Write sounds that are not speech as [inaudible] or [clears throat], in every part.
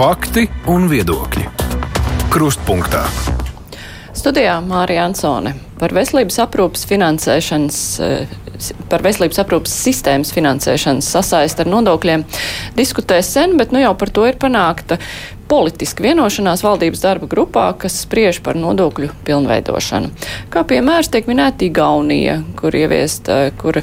Fakti un viedokļi. Krustpunktā. Studijā Mārija Ansone par veselības aprūpas finansēšanas, eh, par veselības aprūpas sistēmas finansēšanas sasaist ar nodokļiem diskutē sen, bet nu jau par to ir panākta politiska vienošanās valdības darba grupā, kas spriež par nodokļu pilnveidošanu. Kā piemērs tiek minēta Igaunija, kur ieviest, eh, kur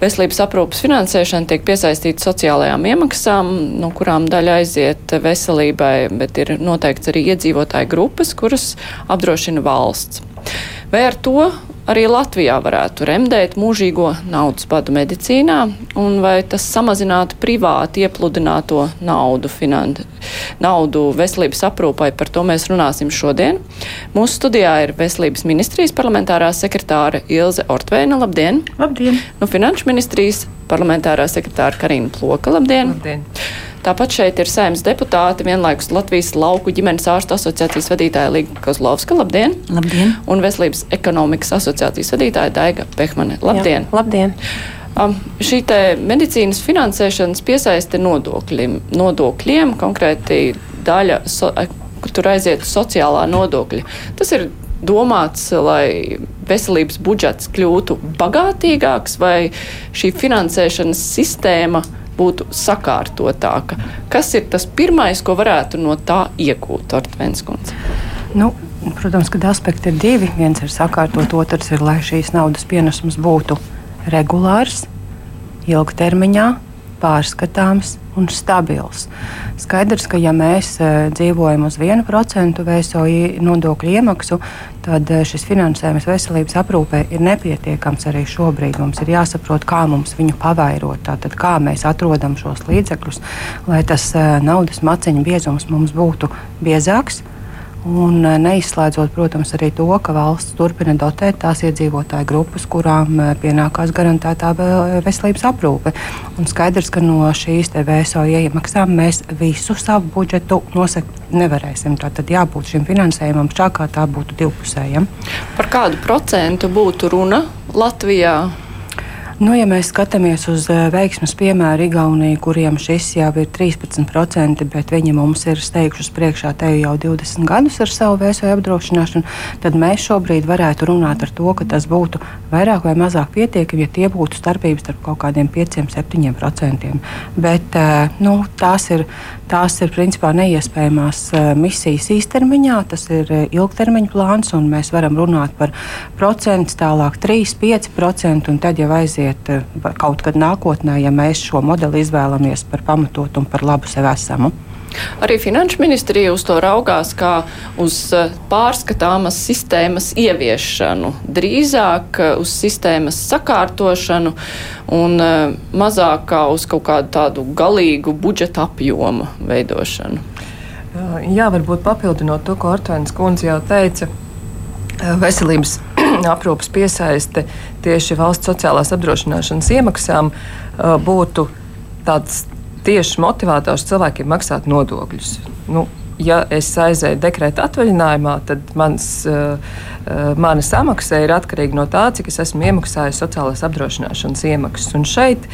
veselības aprūpas finansēšana tiek piesaistīta sociālajām iemaksām, no kurām daļa aiziet veselībai, bet ir noteikts arī iedzīvotāju grupas, kuras apdrošina valsts. Vai ar to arī Latvijā varētu remdēt mūžīgo naudas badu medicīnā, un vai tas samazinātu privāti iepludināto naudu, finan, naudu veselības aprūpai. Par to mēs runāsim šodien. Mūsu studijā ir Veselības ministrijas parlamentārā sekretāra Ilze Ortvēna. Labdien! Labdien! No Finanšu ministrijas parlamentārā sekretāra Karina Ploka. Labdien! Labdien. Tāpat šeit ir saimnes deputāti, vienlaikus Latvijas lauku ģimenes ārstu asociācijas vadītāja Līga Kozlovska. Labdien! Labdien! Un Veselības ekonomikas asociācijas vadītāja Daiga Pehmane. Labdien! Jā, labdien! Um, šī medicīnas finansēšanas piesaiste nodokļiem, nodokļiem konkrēti daļa, so, kur tur aiziet sociālā nodokļa. Tas ir domāts, lai veselības budžets kļūtu bagātīgāks, vai šī finansēšanas sistēma būtu sakārtotāka. Kas ir tas pirmais, ko varētu no tā iegūt, Artvenskundze? Nu, protams, ka aspekti ir divi. Viens ir sakārtot, otrs ir, lai šīs naudas pienesums būtu regulārs, ilgtermiņā, pārskatāms un stabils. Skaidrs, ka ja mēs uh, dzīvojam uz 1% VSOI nodokļu iemaksu, tad uh, šis finansējums veselības aprūpē ir nepietiekams arī šobrīd. Mums ir jāsaprot, kā mums viņu pavairot, tātad kā mēs atrodam šos līdzekļus, lai tas uh, naudas maciņu biezums mums būtu biezāks Un eh, neizslēdzot, protams, arī to, ka valsts turpina dotēt tās iedzīvotāju grupas, kurām eh, pienākās garantētā veselības aprūpe. Un skaidrs, ka no šīs VSO iemaksām mēs visu savu budžetu nosakt nevarēsim. Tātad jābūt šim finansējumam tā, kā tā būtu divpusējam. Par kādu procentu būtu runa Latvijā? Nu, ja mēs skatāmies uz eh, veiksmes piemēru Igauniju, kuriem šis jau ir 13%, bet viņi mums ir steiguši priekšā te jau 20 gadus ar savu vēsoju apdrošināšanu, tad mēs šobrīd varētu runāt par to, ka tas būtu vairāk vai mazāk pietiekami, ja tie būtu starpības starp kaut kādiem 5-7%. Bet eh, nu, tās ir, tās ir principā neiespējamās eh, misijas īstermiņā, tas ir ilgtermiņa plāns, un mēs varam runāt par procentu, tālāk 3-5%, un tad jau aiziet aiziet eh, kaut kad nākotnē, ja mēs šo modeli izvēlamies par pamatotu un par labu sev esamu. Arī Finanšu ministrija uz to raugās kā uz eh, pārskatāmas sistēmas ieviešanu, drīzāk eh, uz sistēmas sakārtošanu un mazāk kā uz kaut kādu tādu galīgu budžeta apjomu veidošanu. Jā, varbūt papildinot to, ko Artvēns kundze jau teica, veselības aprūpas piesaiste tieši valsts sociālās apdrošināšanas iemaksām būtu tāds tieši motivators cilvēkiem maksāt nodokļus. Nu, ja es aizēju dekrēta atvaļinājumā, tad mans, uh, mana samaksa ir atkarīga no tā, cik es esmu iemaksājis sociālās apdrošināšanas iemaksas. Un šeit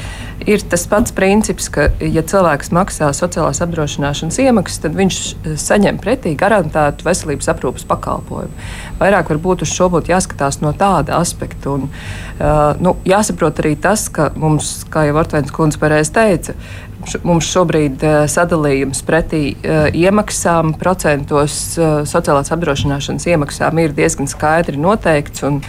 ir tas pats princips, ka, ja cilvēks maksā sociālās apdrošināšanas iemaksas, tad viņš saņem pretī garantētu veselības aprūpas pakalpojumu. Vairāk varbūt uz šo būtu jāskatās no tāda aspekta. Un, uh, nu, jāsaprot arī tas, ka mums, kā jau Artvēns kundze pareizi teica, Mums šobrīd uh, sadalījums pretī uh, iemaksām, procentos uh, sociālās apdrošināšanas iemaksām ir diezgan skaidri noteikts. Un,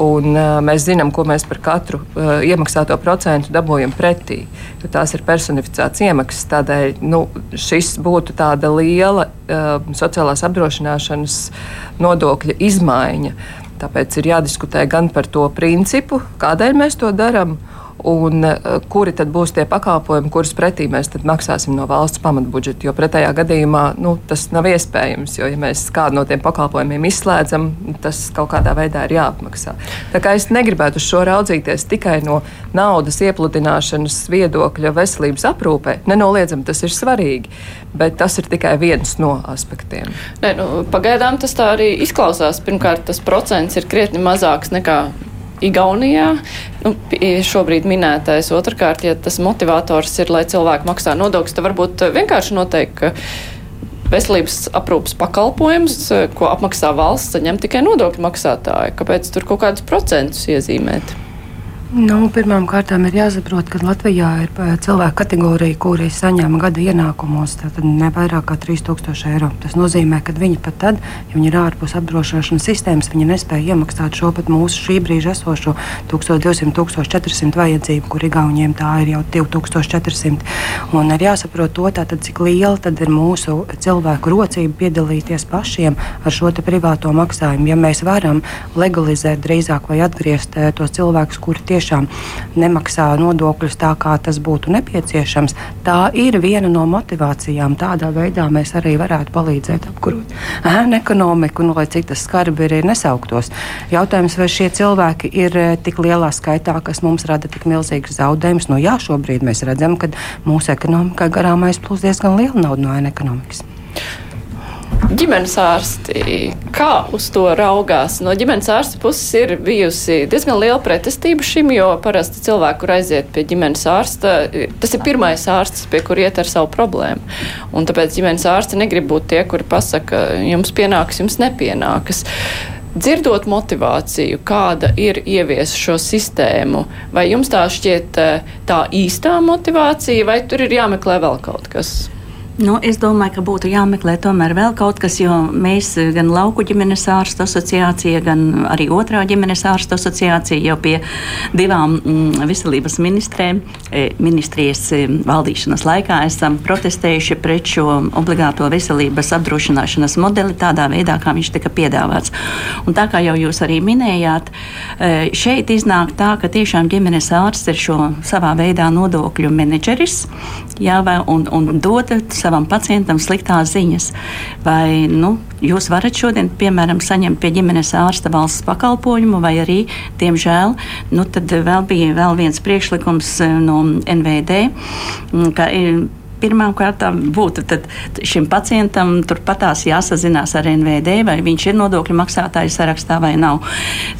un, mēs zinām, ko mēs par katru iemaksāto procentu dabūjam pretī. Tās ir personificētas iemaksas. Tādēļ nu, šis būtu tāda liela sociālās apdrošināšanas nodokļa izmaiņa. Tāpēc ir jādiskutē gan par to principu, kādēļ mēs to darām un uh, kuri tad būs tie pakalpojumi, kurus pretī mēs maksāsim no valsts pamatbudžeta. Jo pretējā gadījumā nu, tas nav iespējams, jo ja mēs kādu no tiem pakalpojumiem izslēdzam, tas kaut kādā veidā ir jāapmaksā. Tā kā es negribētu uz šo raudzīties tikai no naudas iepludināšanas viedokļa veselības aprūpē, nenoliedzami tas ir svarīgi, bet tas ir tikai viens no aspektiem. Ne, nu, pagaidām tas tā arī izklausās. Pirmkārt, tas procents ir krietni mazāks nekā Igaunijā. Nu, šobrīd minētais. Otrakārt, ja tas motivators ir, lai cilvēki maksā nodokļus, tad varbūt vienkārši noteikt, ka veselības aprūpas pakalpojums, ko apmaksā valsts, saņem tikai nodokļu maksātāji. Kāpēc tur kaut kādus procentus iezīmēt? Nu, Pirmkārt, ir jāsaprot, ka Latvijā ir eh, cilvēku kategorija, kuri saņem gada ienākumos ne vairāk kā 3000 eiro. Tas nozīmē, ka viņi pat tad, ja viņi ir ārpus apdrošināšanas sistēmas, viņi nespēja iemaksāt šo pat mūsu šī brīža esošo 1200, 1400 vajadzību, kur Igauniem tā ir jau 2400. Un ir jāsaprot to, tātad, cik liela ir mūsu cilvēku rocība piedalīties pašiem ar šo privāto maksājumu. Ja mēs varam legalizēt drīzāk vai atgriezt eh, tos cilvēkus, kuri tieši tiešām nemaksā nodokļus tā, kā tas būtu nepieciešams, tā ir viena no motivācijām. Tādā veidā mēs arī varētu palīdzēt apkurot ēnu ekonomiku, nu, lai cik tas skarbi ir nesauktos. Jautājums, vai šie cilvēki ir eh, tik lielā skaitā, kas mums rada tik milzīgas zaudējumus? Nu, jā, šobrīd mēs redzam, ka mūsu ekonomikā garām aizplūst diezgan liela nauda no ēnu ekonomikas ģimenes ārsti, kā uz to raugās? No ģimenes ārsta puses ir bijusi diezgan liela pretestība šim, jo parasti cilvēki, kur aiziet pie ģimenes ārsta, tas ir pirmais ārsts, pie kur iet ar savu problēmu. Un tāpēc ģimenes ārsti negrib būt tie, kuri pasaka, jums pienāks, jums nepienākas. Dzirdot motivāciju, kāda ir ieviest šo sistēmu, vai jums tā šķiet eh, tā īstā motivācija, vai tur ir jāmeklē vēl kaut kas? Nu, es domāju, ka būtu jāmeklē tomēr vēl kaut kas, jo mēs gan Lauku ģimenes ārstu asociācija, gan arī otrā ģimenes ārstu asociācija jau pie divām mm, veselības ministrēm, e, ministrijas e, valdīšanas laikā esam protestējuši pret šo obligāto veselības apdrošināšanas modeli tādā veidā, kā viņš tika piedāvāts. Un tā kā jau jūs arī minējāt, šeit iznāk tā, ka tiešām ģimenes ārsts ir šo savā veidā nodokļu menedžeris, jā, un, un dod savam pacientam sliktās ziņas. Vai nu, jūs varat šodien, piemēram, saņemt pie ģimenes ārsta valsts pakalpojumu, vai arī, diemžēl, nu, tad vēl bija vēl viens priekšlikums eh, no NVD, mm, ka ir pirmkārt būtu šim pacientam turpatās jāsazinās ar NVD, vai viņš ir nodokļu maksātāju sarakstā vai nav.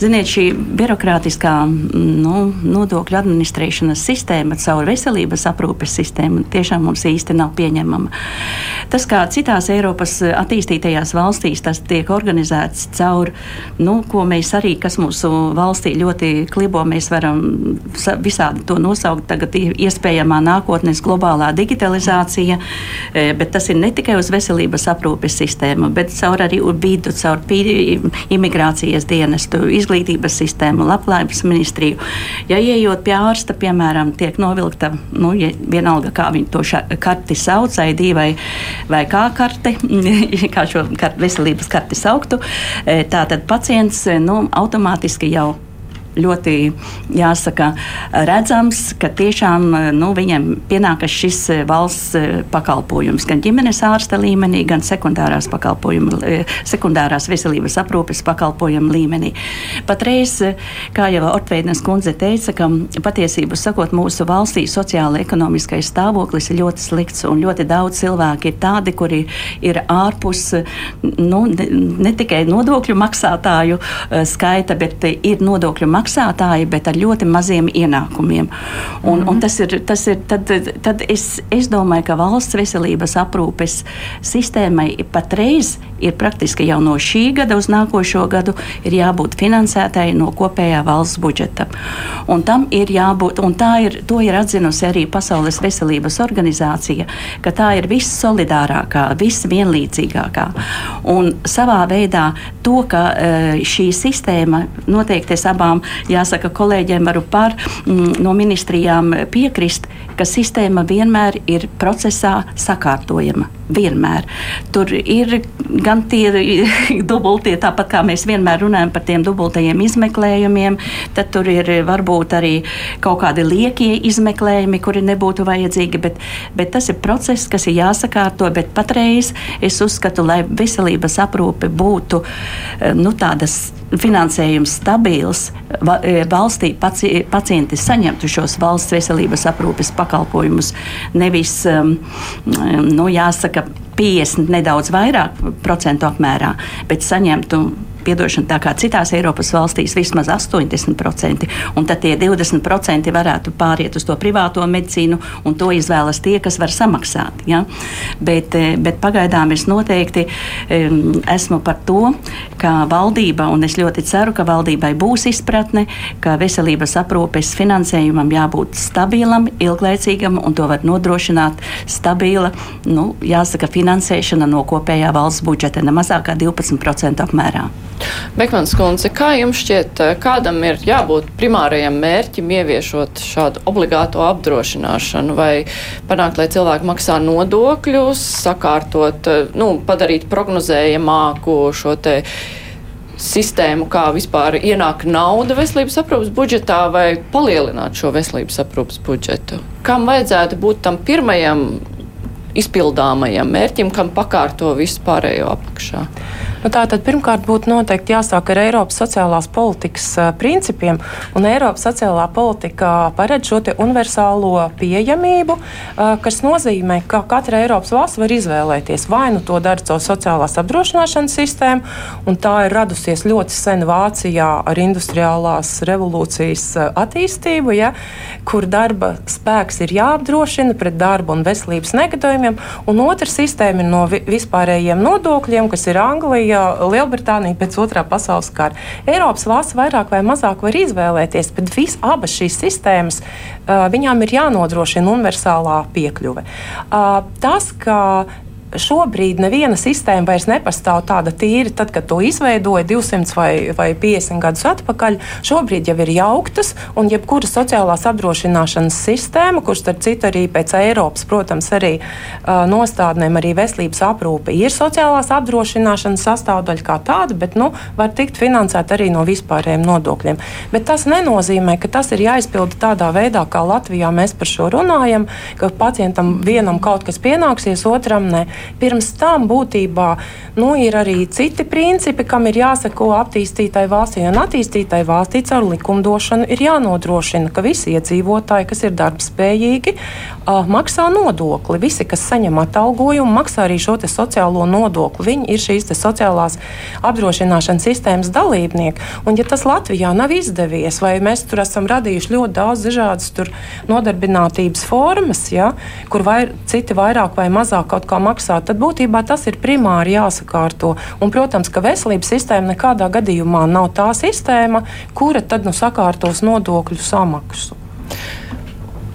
Ziniet, šī birokrātiskā nu, nodokļu administrēšanas sistēma caur veselības aprūpes sistēmu tiešām mums īsti nav pieņemama. Tas, kā citās Eiropas attīstītajās valstīs tas tiek organizēts caur, nu, ko mēs arī, kas mūsu valstī ļoti klibo, mēs varam visādi to nosaukt tagad iespējamā nākotnes globālā digitalizācija organizācija, e, bet tas ir ne tikai uz veselības aprūpes sistēmu, bet caur arī vidu, caur imigrācijas dienestu, izglītības sistēmu, labklājības ministriju. Ja ieejot pie ārsta, piemēram, tiek novilkta, nu, ja vienalga, kā viņi to karti sauc, ID vai, vai kā karti, [laughs] kā šo kart, veselības karti sauktu, e, tātad pacients nu, automātiski jau ļoti jāsaka, redzams, ka tiešām nu, viņam pienākas šis eh, valsts eh, pakalpojums gan ģimenes ārsta līmenī, gan sekundārās, eh, sekundārās veselības aprūpes pakalpojumu līmenī. Patreiz, kā jau Ortveidas kundze teica, ka patiesību sakot, mūsu valstī sociāla-ekonomiskais stāvoklis ir ļoti slikts un ļoti daudz cilvēku ir tādi, kuri ir ārpus nu, ne, ne tikai nodokļu maksātāju skaita, bet ir nodokļu maksātāju maksātāji, bet ar ļoti maziem ienākumiem. Un, mm un tas ir, tas ir tad, tad es, es domāju, ka valsts veselības aprūpes sistēmai patreiz ir praktiski jau no šī gada uz nākošo gadu ir jābūt finansētai no kopējā valsts budžeta. Un tam ir jābūt, un tā ir, to ir atzinusi arī Pasaules veselības organizācija, ka tā ir vissolidārākā, visvienlīdzīgākā. Un savā veidā to, ka eh, šī sistēma noteikti es abām jāsaka, kolēģiem varu par mm, no ministrijām piekrist, ka sistēma vienmēr ir procesā sakārtojama. Vienmēr. Tur ir gan tie [laughs] dubultie, tāpat kā mēs vienmēr runājam par tiem dubultajiem izmeklējumiem, tad tur ir varbūt arī kaut kādi liekie izmeklējumi, kuri nebūtu vajadzīgi, bet, bet tas ir process, kas ir jāsakārto, bet patreiz es uzskatu, lai veselības aprūpe būtu eh, nu, tādas finansējums stabils, e, valstī paci, pacienti saņemtu šos valsts veselības aprūpes pakalpojumus. Nevis, um, nu, jāsaka, 50 nedaudz vairāk procentu apmērā, bet saņemtu piedošana, tā kā citās Eiropas valstīs vismaz 80%, un tad tie 20% varētu pāriet uz to privāto medicīnu, un to izvēlas tie, kas var samaksāt. Ja? Bet, eh, bet pagaidām es noteikti um, esmu par to, ka valdība, un es ļoti ceru, ka valdībai būs izpratne, ka veselības aprūpes finansējumam jābūt stabilam, ilglaicīgam, un to var nodrošināt stabila, nu, jāsaka, finansēšana no kopējā valsts budžeta ne mazāk kā 12% apmērā. Bekmans kundze, kā jums šķiet, eh, kādam ir jābūt primārajam mērķim ieviešot šādu obligāto apdrošināšanu vai panākt, lai cilvēki maksā nodokļus, sakārtot, eh, nu, padarīt prognozējamāku šo te sistēmu, kā vispār ienāk nauda veselības aprūpas budžetā vai palielināt šo veselības aprūpas budžetu? Kam vajadzētu būt tam pirmajam izpildāmajam mērķim, kam pakārto visu pārējo apakšā? Nu, Tātad pirmkārt būtu noteikti jāsāk ar Eiropas sociālās politikas principiem, un Eiropas sociālā politika paredz šo universālo pieejamību, kas nozīmē, ka katra Eiropas valsts var izvēlēties vai nu to dara caur sociālās apdrošināšanas sistēmu, un tā ir radusies ļoti sen Vācijā ar industriālās revolūcijas attīstību, ja, kur darba spēks ir jāapdrošina pret darba un veselības negadījumiem, un otra sistēma ir no vispārējiem nodokļiem, kas ir Anglija. Lielbritānija pēc otrā pasaules kara. Eiropas valsts vairāk vai mazāk var izvēlēties, bet vis, abas šīs sistēmas viņām ir jānodrošina universālā piekļuve. Tas, ka šobrīd neviena sistēma vairs nepastāv tāda tīra, tad, kad to izveidoja 200 vai, vai 50 gadus atpakaļ. Šobrīd jau ir jauktas, un jebkura sociālās apdrošināšanas sistēma, kurš starp citu arī pēc Eiropas, protams, arī uh, nostādnēm arī veselības aprūpe ir sociālās apdrošināšanas sastāvdaļa kā tāda, bet nu, var tikt finansēta arī no vispārējiem nodokļiem. Bet tas nenozīmē, ka tas ir jāizpilda tādā veidā, kā Latvijā mēs par šo runājam, ka pacientam vienam kaut kas pienāksies, otram ne. Pirms tam būtībā nu, ir arī citi principi, kam ir jāseko attīstītai valstī. Un attīstītai valstī caur likumdošanu ir jānodrošina, ka visi iedzīvotāji, kas ir darbspējīgi, uh, maksā nodokli. Visi, kas saņem atalgojumu, maksā arī šo sociālo nodokli. Viņi ir šīs sociālās apdrošināšanas sistēmas dalībnieki. Un, ja tas Latvijā nav izdevies, vai mēs tur esam radījuši ļoti daudz dažādas nodarbinātības formas, ja, kur vai, citi vairāk vai mazāk kaut kā maksā maksāt, tad būtībā tas ir primāri jāsakārto. Un, protams, ka veselības sistēma nekādā gadījumā nav tā sistēma, kura tad nu sakārtos nodokļu samaksu.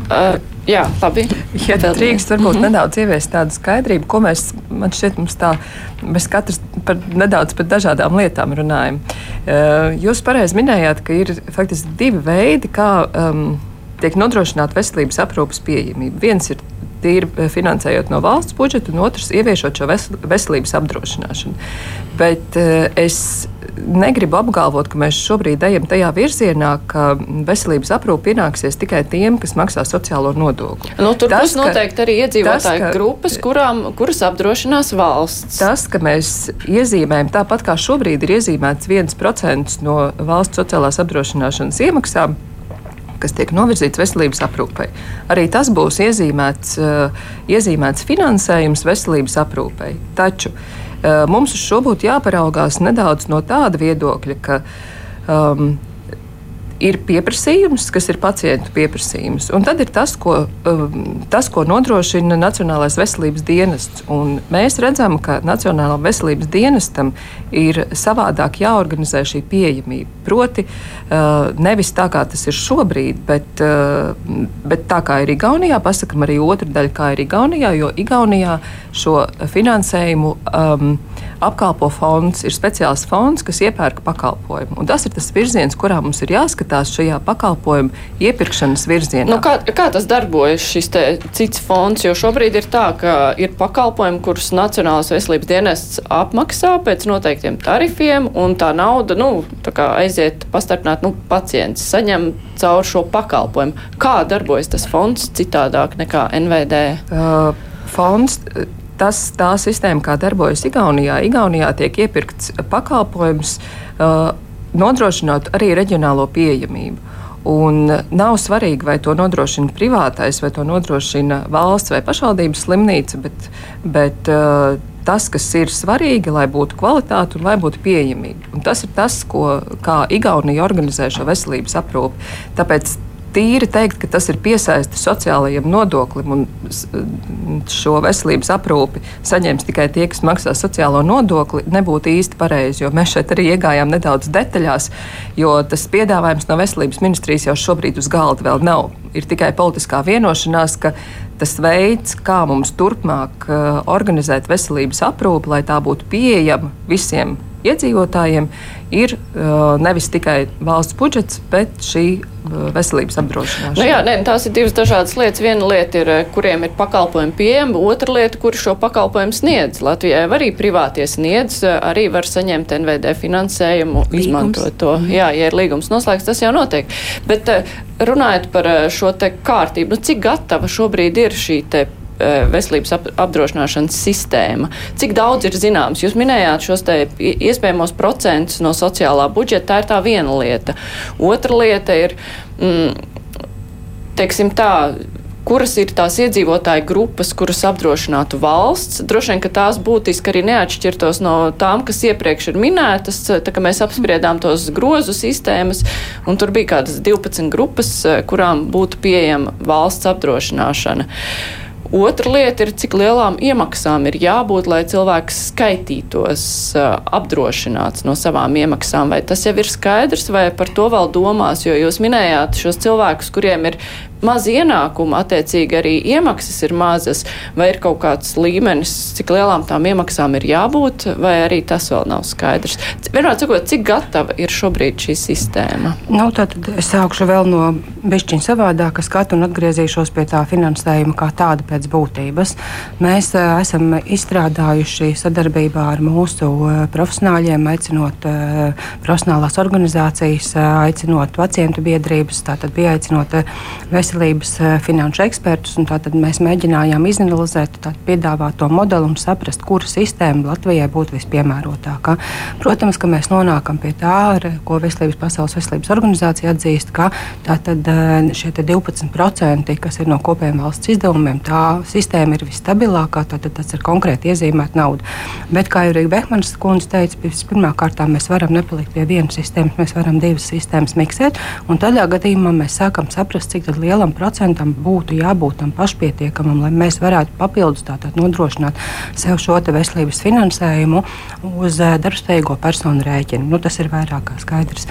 Uh, jā, labi. Ja drīkst, varbūt mm -hmm. nedaudz ieviest tādu skaidrību, ko mēs, man šķiet, mums tā, mēs katrs par nedaudz par dažādām lietām runājam. Uh, jūs pareizi minējāt, ka ir faktiski divi veidi, kā um, tiek nodrošināta veselības aprūpas pieejamība. Viens ir tīri eh, finansējot no valsts budžeta, un otrs ieviešot šo veselības apdrošināšanu. Bet eh, es negribu apgalvot, ka mēs šobrīd ejam tajā virzienā, ka veselības aprūpe pienāksies tikai tiem, kas maksā sociālo nodokli. Nu, tur tas, būs noteikti arī iedzīvotāju tas, ka, grupas, kurām, kuras apdrošinās valsts. Tas, ka mēs iezīmējam tāpat kā šobrīd ir iezīmēts 1% no valsts sociālās apdrošināšanas iemaksām, kas tiek novirzīts veselības aprūpei. Arī tas būs iezīmēts, uh, iezīmēts finansējums veselības aprūpei. Taču uh, mums uz šo būtu jāparaugās nedaudz no tāda viedokļa, ka um, ir pieprasījums, kas ir pacientu pieprasījums. Un tad ir tas, ko, um, tas, ko nodrošina Nacionālais veselības dienests. Un mēs redzam, ka Nacionālajam veselības dienestam ir savādāk jāorganizē šī pieejamība. Proti, uh, nevis tā, kā tas ir šobrīd, bet, uh, bet tā kā ir Igaunijā, pasakam arī otru daļu, kā ir Igaunijā, jo Igaunijā šo finansējumu um, apkalpo fonds, ir speciāls fonds, kas iepērk pakalpojumu. Un tas ir tas virziens, kurā mums ir jāskatās šajā pakalpojumu iepirkšanas virzienā. Nu, kā, kā tas darbojas, šis cits fonds? Jo šobrīd ir tā, ka ir pakalpojumi, kurus Nacionālās veselības dienests apmaksā pēc noteiktiem tarifiem, un tā nauda nu, tā aiziet pastarpināt, nu, pacients saņem caur šo pakalpojumu. Kā darbojas tas fonds citādāk nekā NVD? Uh, fonds tas tā sistēma, kā darbojas Igaunijā. Igaunijā tiek iepirkts pakalpojums, uh, nodrošinot arī reģionālo pieejamību. Un nav svarīgi, vai to nodrošina privātais, vai to nodrošina valsts vai pašvaldības slimnīca, bet, bet uh, tas, kas ir svarīgi, lai būtu kvalitāte un lai būtu pieejamība. Un tas ir tas, ko, kā Igaunija organizē šo veselības aprūpi. Tāpēc tīri teikt, ka tas ir piesaisti sociālajiem nodoklim un šo veselības aprūpi saņems tikai tie, kas maksā sociālo nodokli, nebūtu īsti pareizi. Mēs šeit arī iegājām nedaudz detaļās, jo tas piedāvājums no veselības ministrijas jau šobrīd uz galda vēl nav. Ir tikai politiskā vienošanās, ka tas veids, kā mums turpmāk uh, organizēt veselības aprūpi, lai tā būtu pieejama visiem iedzīvotājiem, ir uh, nevis tikai valsts budžets, bet šī uh, veselības apdrošināšana. Nu jā, ne, tās ir divas dažādas lietas. Viena lieta ir, uh, kuriem ir pakalpojumi pieejami, otra lieta, kur šo pakalpojumu sniedz. Latvijai arī privātie sniedz, uh, arī var saņemt NVD finansējumu, līgums. izmantot to. Mm. Jā, ja ir līgums noslēgts, tas jau notiek. Bet runājot par šo te kārtību, nu, cik gatava šobrīd ir šī te veselības ap, apdrošināšanas sistēma. Cik daudz ir zināms? Jūs minējāt šos iespējamos procentus no sociālā budžeta. Tā ir tā viena lieta. Otra lieta ir, mm, teiksim tā, kuras ir tās iedzīvotāju grupas, kuras apdrošinātu valsts. Droši vien, ka tās būtiski arī neatšķirtos no tām, kas iepriekš ir minētas. Tā kā mēs apspriedām tos grozu sistēmas, un tur bija kādas 12 grupas, eh, kurām būtu pieejama valsts apdrošināšana. Otra lieta ir, cik lielām iemaksām ir jābūt, lai cilvēks skaitītos apdrošināts no savām iemaksām. Vai tas jau ir skaidrs, vai par to vēl domās? Jo jūs minējāt šos cilvēkus, kuriem ir maz ienākumu, attiecīgi arī iemaksas ir mazas, vai ir kaut kāds līmenis, cik lielām tām iemaksām ir jābūt, vai arī tas vēl nav skaidrs. Vienmēr sakot, cik gatava ir šobrīd šī sistēma? Nu, tad es sākšu vēl no bišķiņa savādāka skatu un atgriezīšos pie tā finansējuma kā tāda pēc būtības. Mēs uh, esam izstrādājuši sadarbībā ar mūsu uh, profesionāļiem, aicinot uh, profesionālās organizācijas, uh, aicinot pacientu biedrības, tātad bija aicinot uh, veselības eh, finanšu ekspertus. Mēs mēģinājām izanalizēt piedāvāto modeli un saprast, kura sistēma Latvijai būtu vispiemērotākā. Protams, ka mēs nonākam pie tā, ko Veselības Pasaules veselības organizācija atzīst, ka tātad, eh, šie 12%, kas ir no kopējiem valsts izdevumiem, tā sistēma ir visstabilākā, tātad tas ir konkrēti iezīmēta nauda. Bet, kā jau Rīga Behmanas kundze teica, pirmā kārtā mēs varam nepalikt pie vienas sistēmas, mēs varam divas sistēmas miksēt, un tādā gadījumā mēs sākam saprast, cik liela lielam procentam būtu jābūt tam pašpietiekamam, lai mēs varētu papildus tātad nodrošināt sev šo veselības finansējumu uz eh, darbspējīgo personu rēķinu. Nu, tas ir vairāk kā skaidrs.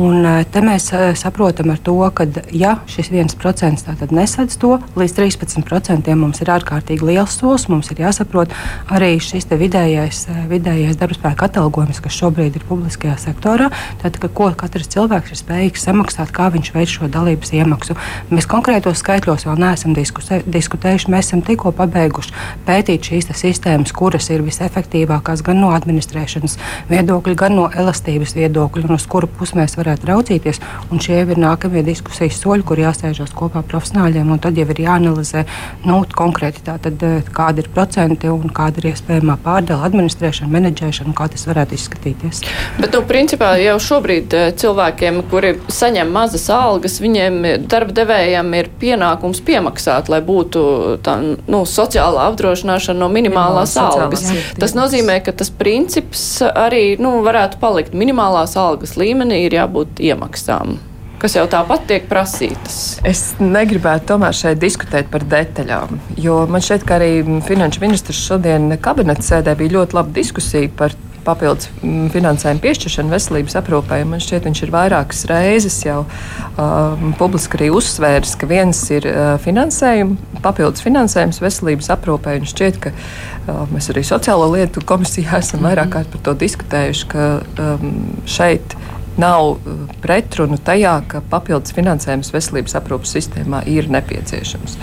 Un eh, te mēs eh, saprotam ar to, ka ja šis viens procents nesadz to, līdz 13% mums ir ārkārtīgi liels solis, mums ir jāsaprot arī šis vidējais, vidējais darbspēka atalgojums, kas šobrīd ir publiskajā sektorā. Tātad, ka, ko katrs cilvēks ir spējīgs samaksāt, kā viņš veic šo dalības iemaksu. Mēs Mēs konkrētos skaitļos vēl neesam diskutējuši. Mēs esam tikko pabeiguši pētīt šīs sistēmas, kuras ir visefektīvākās gan no administrēšanas viedokļa, gan no elastības viedokļa, un uz kuru pusi mēs varētu raudzīties. Un šie ir nākamie diskusijas soļi, kur jāsēžas kopā profesionāļiem, un tad jau ir jāanalizē nu, konkrēti tātad, eh, kādi ir procenti un kāda ir iespējamā pārdala, administrēšana, menedžēšana, kā tas varētu izskatīties. Bet, nu, principā jau šobrīd eh, cilvēkiem, kuri saņem mazas algas, viņiem darba devēja uzņēmējam ir pienākums piemaksāt, lai būtu tā, nu, sociālā apdrošināšana no minimālās Jā, algas. Tas nozīmē, ka tas princips arī nu, varētu palikt minimālās algas līmenī, ir jābūt iemaksām kas jau tāpat tiek prasītas. Es negribētu tomēr šeit diskutēt par detaļām, jo man šķiet, ka arī finanšu ministrs šodien kabineta sēdē bija ļoti laba diskusija par papildus mm, finansējumu piešķiršanu veselības aprūpē. Man šķiet, viņš ir vairākas reizes jau uh, publiski arī uzsvērs, ka viens ir uh, finansējums, papildus finansējums veselības aprūpē. Un šķiet, ka uh, mēs arī Sociālo lietu komisijā esam vairāk kārt par to diskutējuši, ka um, šeit nav uh, pretrunu tajā, ka papildus finansējums veselības aprūpas sistēmā ir nepieciešams.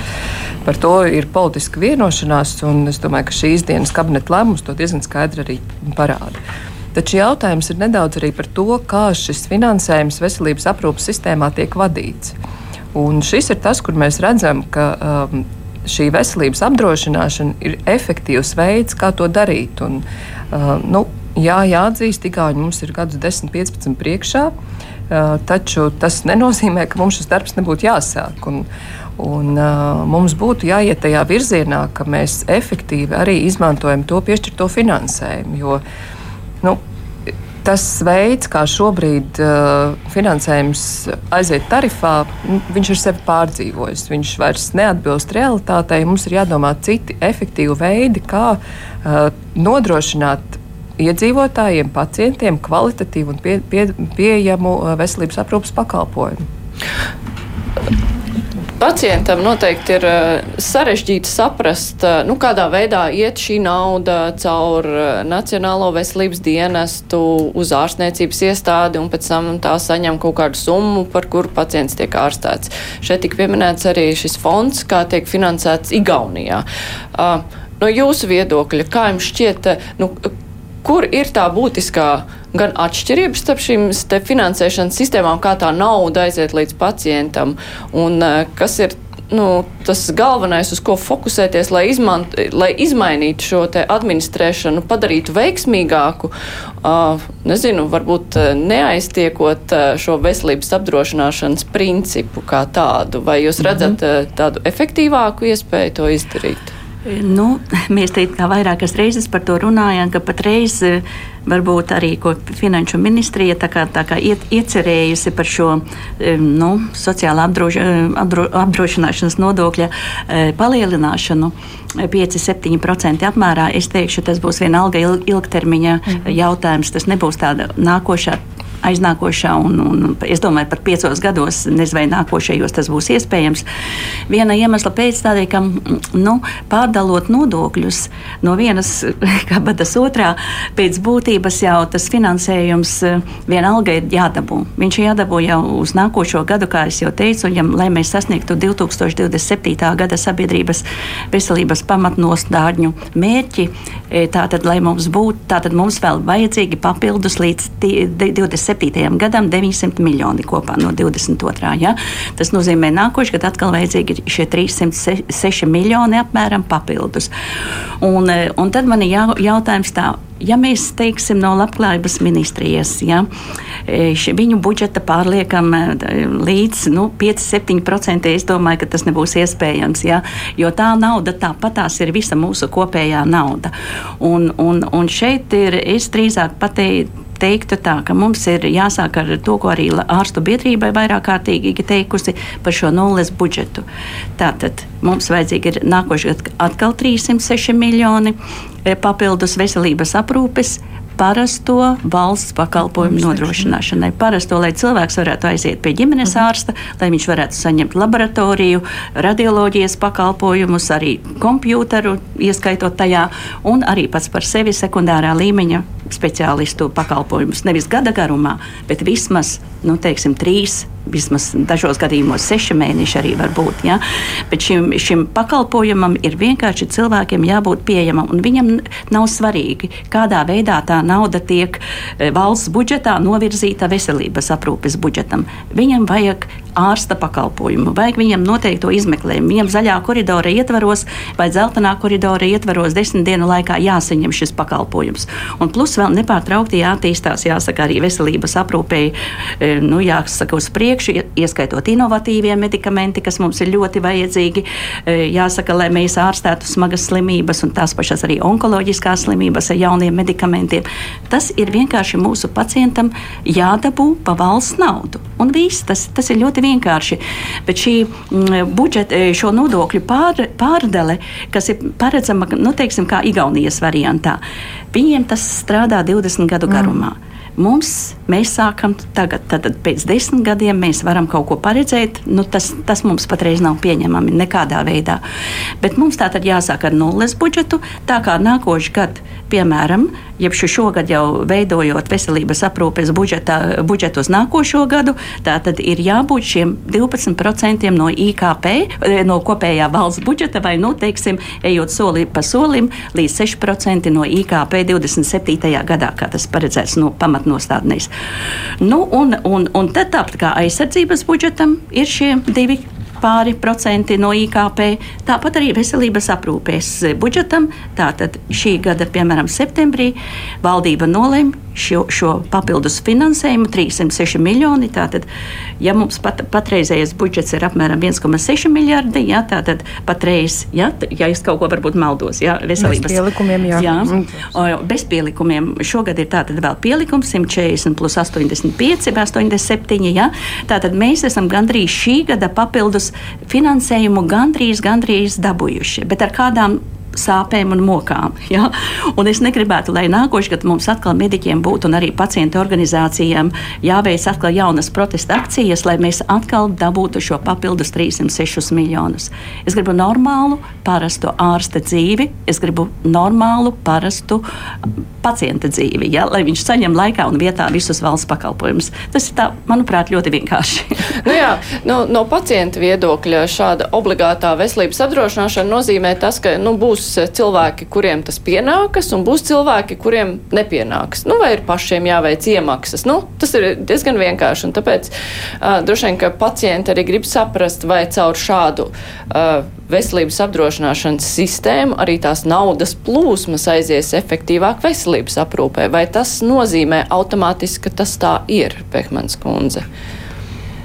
Par to ir politiska vienošanās, un es domāju, ka šīs dienas kabineta lēmums to diezgan skaidri arī parāda. Taču jautājums ir nedaudz arī par to, kā šis finansējums veselības aprūpas sistēmā tiek vadīts. Un šis ir tas, kur mēs redzam, ka um, šī veselības apdrošināšana ir efektīvs veids, kā to darīt. Un, uh, nu, Jā, jāatzīst, Igauni mums ir gadus 10, 15 priekšā, taču tas nenozīmē, ka mums šis darbs nebūtu jāsāk. Un, Un, uh, mums būtu jāiet tajā virzienā, ka mēs efektīvi arī izmantojam to piešķirto finansējumu. Jo, nu, tas veids, kā šobrīd uh, finansējums aiziet tarifā, nu, viņš ir sevi pārdzīvojis. Viņš vairs neatbilst realitātei. Mums ir jādomā citi efektīvi veidi, kā uh, nodrošināt iedzīvotājiem, pacientiem kvalitatīvu un pie, pie, pieejamu uh, veselības aprūpas pakalpojumu. Pacientam noteikti ir uh, sarežģīti saprast, uh, nu, kādā veidā iet šī nauda caur Nacionālo veselības dienestu uz ārstniecības iestādi un pēc tam tā saņem kaut kādu summu, par kuru pacients tiek ārstēts. Šeit tika pieminēts arī šis fonds, kā tiek finansēts Igaunijā. No jūsu viedokļa, kā jums šķiet, nu, kur ir tā būtiskā gan atšķirības starp šīm finansēšanas sistēmām, kā tā nauda aiziet līdz pacientam, un eh, kas ir nu, tas galvenais, uz ko fokusēties, lai, izmant, lai izmainītu šo administrēšanu, padarītu veiksmīgāku, uh, nezinu, varbūt eh, neaiztiekot uh, šo veselības apdrošināšanas principu kā tādu, vai jūs redzat -hmm. tādu efektīvāku iespēju to izdarīt? Nu, mēs te kā vairākas reizes par to runājām, ka patreiz eh, varbūt arī finanšu ministrija tā kā, tā kā iet, iecerējusi par šo eh, nu, sociālā apdrož, eh, apdro, apdrošināšanas nodokļa palielināšanu. 5-7% apmērā. Es teikšu, tas būs vienalga ilgtermiņa mm. jautājums. Tas nebūs tāda nākošā aiznākošā, un, un es domāju, pat piecos gados, nezinu, vai nākošajos tas būs iespējams. Viena iemesla pēc tādēļ, ka nu, pārdalot nodokļus no vienas [laughs] kabatas otrā, pēc būtības jau tas finansējums eh, vienalga ir jādabū. Viņš ir jādabū jau uz nākošo gadu, kā jau teicu, un ja, lai mēs sasniegtu 2027. gada sabiedrības veselības pamatnostādņu mērķi, eh, tātad, lai mums būtu, tātad mums vēl vajadzīgi papildus līdz 27. 27. gadam 900 miljoni kopā no 22. Ja? Tas nozīmē, ka nākošais gads atkal vajadzīgi šie 306 miljoni apmēram papildus. Un, eh, un tad man ir jā, jautājums tā. Ja mēs teiksim no labklājības ministrijas, ja, e, viņu budžeta pārliekam e, līdz nu, 5-7%, es domāju, ka tas nebūs iespējams, ja, jo tā nauda tāpatās ir visa mūsu kopējā nauda. Un, un, un šeit ir, es drīzāk pateiktu, teiktu tā, ka mums ir jāsāk ar to, ko arī ārstu biedrībai vairāk kārtīgi teikusi par šo nulles budžetu. Tātad mums vajadzīgi ir nākošais gads atkal 306 miljoni e, papildus veselības aprūpes parasto valsts pakalpojumu nodrošināšanai. Parasto, lai cilvēks varētu aiziet pie ģimenes mhm. ārsta, lai viņš varētu saņemt laboratoriju, radioloģijas pakalpojumus, arī kompjūteru, ieskaitot tajā, un arī pats par sevi sekundārā līmeņa speciālistu pakalpojumus. Nevis gada garumā, bet vismaz nu, teiksim, trīs vismaz dažos gadījumos seši mēneši arī var būt. Ja? Bet šim, šim pakalpojumam ir vienkārši cilvēkiem jābūt pieejamam, viņam nav svarīgi, kādā veidā tā nauda tiek e, valsts budžetā novirzīta veselības aprūpes budžetam. Viņam vajag ārsta pakalpojumu, vajag viņam noteikto izmeklējumu. Viņam zaļā koridora ietvaros vai dzeltenā koridora ietvaros desmit dienu laikā jāsaņem šis pakalpojums. Un plus vēl nepārtraukti jāattīstās, jāsaka, arī veselības aprūpēji, e, nu, jāsaka, uz priekšu ieskaitot inovatīvie medikamenti, kas mums ir ļoti vajadzīgi. E, jāsaka, lai mēs ārstētu smagas slimības un tās pašas arī onkoloģiskās slimības ar jauniem medikamentiem. Tas ir vienkārši mūsu pacientam jādabū pa valsts naudu. Un viss, tas, tas ir ļoti vienkārši. Bet šī mm, budžeta, e, šo nodokļu pār, pārdale, kas ir paredzama, nu, teiksim, kā Igaunijas variantā, viņiem tas strādā 20 gadu garumā. Mm. Mums, mēs sākam tagad, tad pēc desmit gadiem mēs varam kaut ko paredzēt. Nu, tas, tas mums patreiz nav pieņemami nekādā veidā. Bet mums tā tad jāsāk ar nulles budžetu, tā kā nākošais gads, piemēram, jeb šogad jau veidojot veselības aprūpes budžeta, budžetu uz nākošo gadu, tā tad ir jābūt šiem 12% no IKP, no kopējā valsts budžeta, vai, nu, teiksim, ejot soli pa solim līdz 6% no IKP 27. gadā, kā tas paredzēts no pamat pamatnostādnēs. Nu, un, un, un tad tāpat kā aizsardzības budžetam ir šie divi pāri procenti no IKP. Tāpat arī veselības aprūpēs budžetam. Tātad šī gada, piemēram, septembrī, valdība nolēma šo, šo papildus finansējumu 306 miljoni. Tātad, ja mums pat, patreizējais budžets ir apmēram 1,6 miljardi, ja, tad patreiz, ja, ja es kaut ko varbūt maldos, ja, veselības bez pielikumiem, jā. jā. Mm. Bez pielikumiem. Šogad ir tātad vēl pielikums 140 plus 85, 87. Ja. Tātad mēs esam gandrīz šī gada papildus finansējumu gandrīz, gandrīz dabūjuši. Bet ar kādām sāpēm un mokām. [laughs] Ja? Un es negribētu, lai nākošais gads mums atkal mediķiem būtu un arī pacientu organizācijām jāveic atkal jaunas protesta akcijas, lai mēs atkal dabūtu šo papildus 306 miljonus. Es gribu normālu, parastu ārsta dzīvi, es gribu normālu, parastu pacienta dzīvi, ja? lai viņš saņem laikā un vietā visus valsts pakalpojumus. Tas ir, tā, manuprāt, ļoti vienkārši. [laughs] nu jā, no, no pacienta viedokļa šāda obligātā veselības apdrošināšana nozīmē tas, ka nu, būs būs eh, cilvēki, kuriem tas pienākas, un būs cilvēki, kuriem nepienākas. Nu, vai ir pašiem jāveic iemaksas? Nu, tas ir diezgan vienkārši. Tāpēc uh, droši vien, ka pacienti arī grib saprast, vai caur šādu uh, veselības apdrošināšanas sistēmu arī tās naudas plūsmas aizies efektīvāk veselības aprūpē. Vai tas nozīmē automātiski, ka tas tā ir, Pehmans kundze?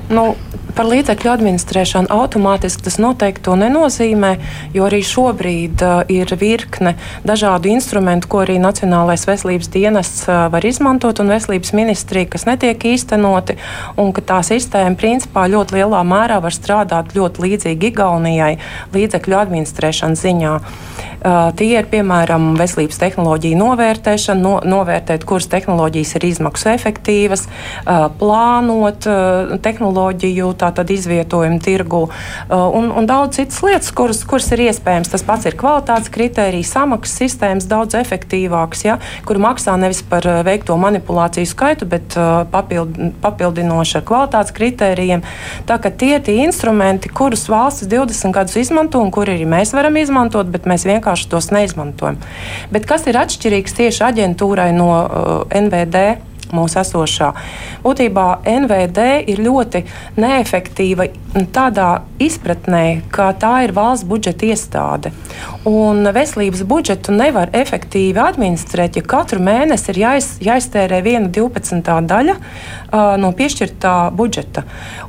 Nu, par līdzekļu administrēšanu automātiski tas noteikti to nenozīmē, jo arī šobrīd uh, ir virkne dažādu instrumentu, ko arī Nacionālais veselības dienests uh, var izmantot, un veselības ministrija, kas netiek īstenoti, un ka tā sistēma principā ļoti lielā mērā var strādāt ļoti līdzīgi Igaunijai līdzekļu administrēšanas ziņā. Uh, tie ir piemēram veselības tehnoloģija novērtēšana, no, novērtēt, kuras tehnoloģijas ir izmaksu efektīvas, uh, plānot uh, tehnoloģiju tātad izvietojumu tirgu un, un daudz citas lietas, kuras, kuras ir iespējams. Tas pats ir kvalitātes kritērijas, samaksas sistēmas daudz efektīvākas, ja, kur maksā nevis par veikto manipulāciju skaitu, bet papild, papildinoši ar kvalitātes kritērijiem. Tā ka tie ir tie instrumenti, kurus valstis 20 gadus izmanto un kur arī mēs varam izmantot, bet mēs vienkārši tos neizmantojam. Bet kas ir atšķirīgs tieši aģentūrai no uh, NVD? Mūsu esošā. Būtībā NVD ir ļoti neefektīva tādā izpratnē, ka tā ir valsts budžeta iestāde. Un veselības budžetu nevar efektīvi administrēt, ja katru mēnesi ir jāiz, jāiztērē viena 12. daļa uh, no piešķirtā budžeta.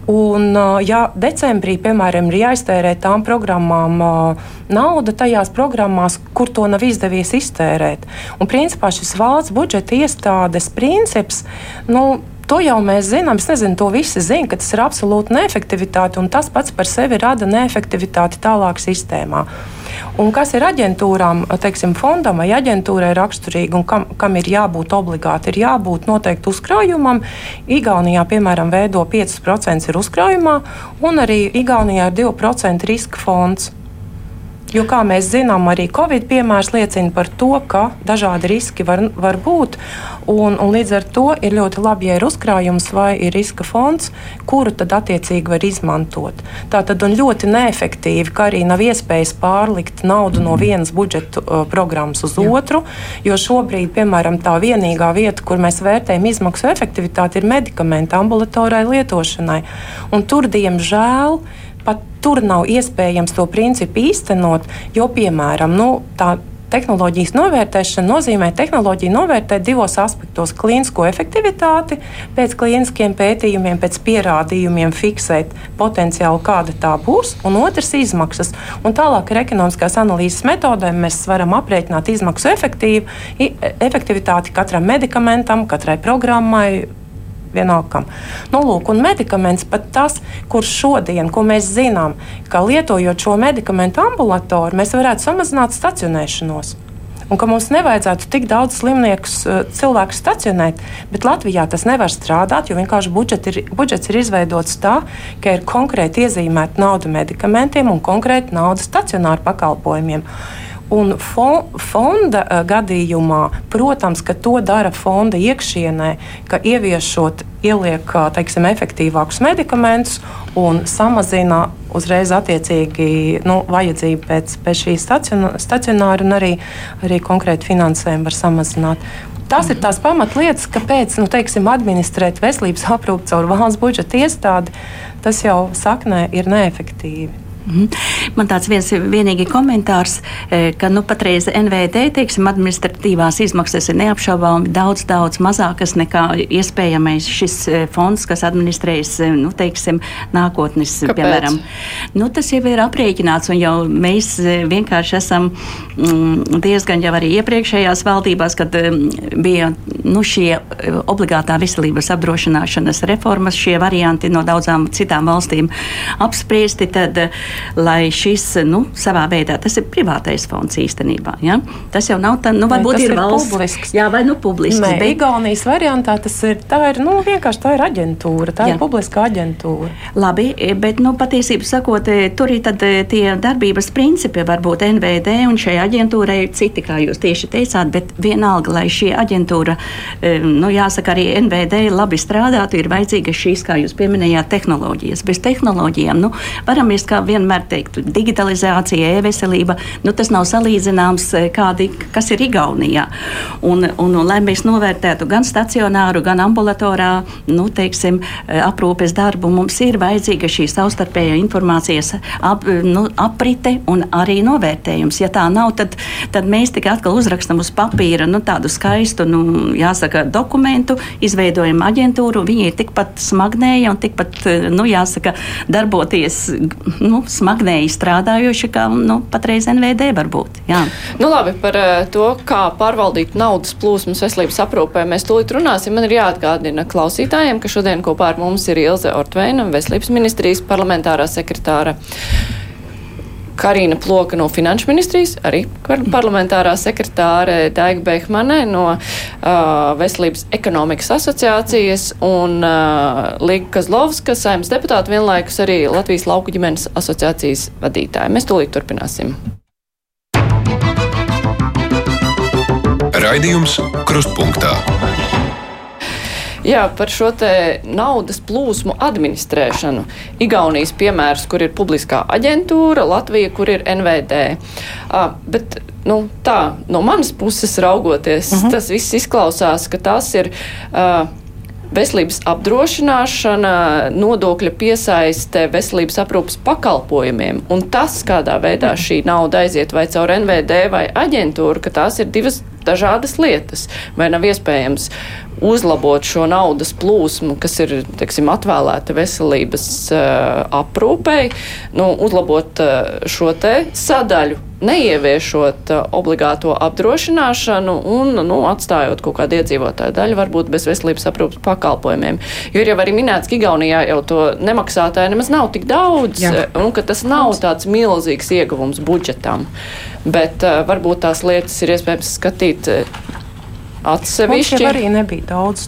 Un, uh, ja decembrī, piemēram, ir jāiztērē tām programmām, uh, nauda tajās programmās, kur to nav izdevies iztērēt. Un principā šis valsts budžeta iestādes princips. Nu, To jau mēs zinām. Es nezinu, to visi zina, ka tas ir absolūti neefektivitāte, tas pats par sevi rada neefektivitāti tālāk sistēmā. Un kas ir aģentūrām, teiksim, fondam vai aģentūrai raksturīgi un kam, kam ir jābūt obligāti? Ir jābūt noteikti uzkrājumam. Igaunijā, piemēram, veido 5% ir uzkrājumā, un arī Igaunijā ir 2% riska fonds. Jo, kā mēs zinām, arī Covid piemērs liecina par to, ka dažādi riski var, var būt. Un, un līdz ar to ir ļoti labi, ja ir uzkrājums vai ir riska fonds, kuru tad attiecīgi var izmantot. Tā tad ļoti neefektīvi, ka arī nav iespējas pārlikt naudu no vienas budžeta uh, programmas uz Jā. otru. Jo šobrīd, piemēram, tā vienīgā vieta, kur mēs vērtējam izmaksu efektivitāti, ir medikamenti ambulatorai lietošanai. Un tur, diemžēl, pat tur nav iespējams to principu īstenot, jo, piemēram, nu, tā tehnoloģijas novērtēšana nozīmē tehnoloģiju novērtēt divos aspektos - klīnisko efektivitāti, pēc klīniskiem pētījumiem, pēc pierādījumiem fiksēt potenciāli, kāda tā būs, un otrs - izmaksas. Un tālāk ar ekonomiskās analīzes metodēm mēs varam aprēķināt izmaksu efektīvu, efektivitāti katram medikamentam, katrai programmai vienalga. Nu, lūk, un medikaments pat tas, kurš šodien, ko mēs zinām, ka lietojot šo medikamentu ambulatoru, mēs varētu samazināt stacionēšanos. Un ka mums nevajadzētu tik daudz slimnieku eh, cilvēku stacionēt, bet Latvijā tas nevar strādāt, jo vienkārši budžet ir, budžets ir izveidots tā, ka ir konkrēti iezīmēta nauda medikamentiem un konkrēti nauda stacionāru pakalpojumiem. Un fonda uh, gadījumā, protams, ka to dara fonda iekšienē, ka ieviešot, ieliek teiksim, efektīvākus medikamentus un samazina uzreiz attiecīgi nu, vajadzību pēc, pēc šī stacionāra un arī, arī konkrēti finansējumu var samazināt. Tas ir tās pamatlietas, kāpēc nu, teiksim, administrēt veselības aprūpi caur valsts budžeta iestādi, tas jau saknē ir neefektīvi. Mhm. Man tāds viens vienīgi komentārs, e, ka nu, patreiz NVD teiksim, administratīvās izmaksas ir neapšaubāmi daudz, daudz mazākas nekā iespējamais šis e, fonds, kas administrējas e, nu, teiksim, nākotnes. Kāpēc? Piemēram. Nu, tas jau ir aprēķināts, un jau mēs vienkārši esam mm, diezgan jau arī iepriekšējās valdībās, kad bija nu, šie obligātā veselības apdrošināšanas reformas, šie varianti no daudzām citām valstīm apspriesti. Tad, lai šis, nu, savā veidā tas ir privātais fonds īstenībā. Ja? Tas jau nav tā, nu, varbūt ir, ir valsts. Publisks. Jā, vai nu publisks. Nē, bet... Igaunijas variantā tas ir, tā ir, nu, vienkārši tā ir aģentūra, tā Jā. ir publiska aģentūra. Labi, bet, nu, patiesībā sakot, e, tur ir tad e, tie darbības principi, varbūt NVD un šai aģentūrai ir citi, kā jūs tieši teicāt, bet vienalga, lai šī aģentūra, e, nu, jāsaka, arī NVD labi strādātu, ir vajadzīgas šīs, kā jūs pieminējāt, tehnoloģijas. Bez tehnoloģijām, nu, varam mēs kā vienmēr vienmēr teiktu, digitalizācija, e-veselība, nu, tas nav salīdzināms, eh, kādi, kas ir Igaunijā. Un, un, un, lai mēs novērtētu gan stacionāru, gan ambulatorā nu, teiksim, eh, aprūpes darbu, mums ir vajadzīga šī savstarpējā informācijas ap, nu, aprite un arī novērtējums. Ja tā nav, tad, tad mēs tikai atkal uzrakstam uz papīra nu, tādu skaistu, nu, jāsaka, dokumentu, izveidojam aģentūru. Viņi ir tikpat smagnēji un tikpat, nu, jāsaka, darboties nu, smagnēji strādājoši, kā nu, patreiz NVD var būt. Jā. Nu, labi, par uh, to, kā pārvaldīt naudas plūsmas veselības aprūpē, mēs tūlīt runāsim. Man ir jāatgādina klausītājiem, ka šodien kopā ar mums ir Ilze Ortveina, veselības ministrijas parlamentārā sekretāra. Karina Ploka no Finanšu ministrijas, arī parlamentārā sekretāre Daiga Behmane no uh, Veselības ekonomikas asociācijas un uh, Līga Kazlovska, saimnes deputāta vienlaikus arī Latvijas lauku ģimenes asociācijas vadītāja. Mēs tūlīt turpināsim. Raidījums Krustpunktā. Jā, par šo naudas plūsmu administrēšanu. Igaunijas piemērs, kur ir publiskā aģentūra, Latvija, kur ir NVD. Uh, bet, nu, tā, no manas puses raugoties, uh mhm. -huh. tas viss izklausās, ka tas ir. Uh, veselības apdrošināšana, nodokļa piesaiste veselības aprūpas pakalpojumiem un tas, kādā veidā šī nauda aiziet vai caur NVD vai aģentūru, ka tās ir divas dažādas lietas. Vai nav iespējams uzlabot šo naudas plūsmu, kas ir teiksim, atvēlēta veselības uh, aprūpei, nu, uzlabot uh, šo sadaļu, neieviešot uh, obligāto apdrošināšanu un nu, atstājot kaut kādu iedzīvotāju daļu, varbūt bez veselības aprūpas pakalpojumiem. Jo ir jau arī minēts, ka Igaunijā jau to nemaksātāju nemaz nav tik daudz, Jā. un ka tas nav tāds milzīgs ieguvums budžetam. Bet uh, varbūt tās lietas ir iespējams skatīt atsevišķi. Mums arī nebija daudz.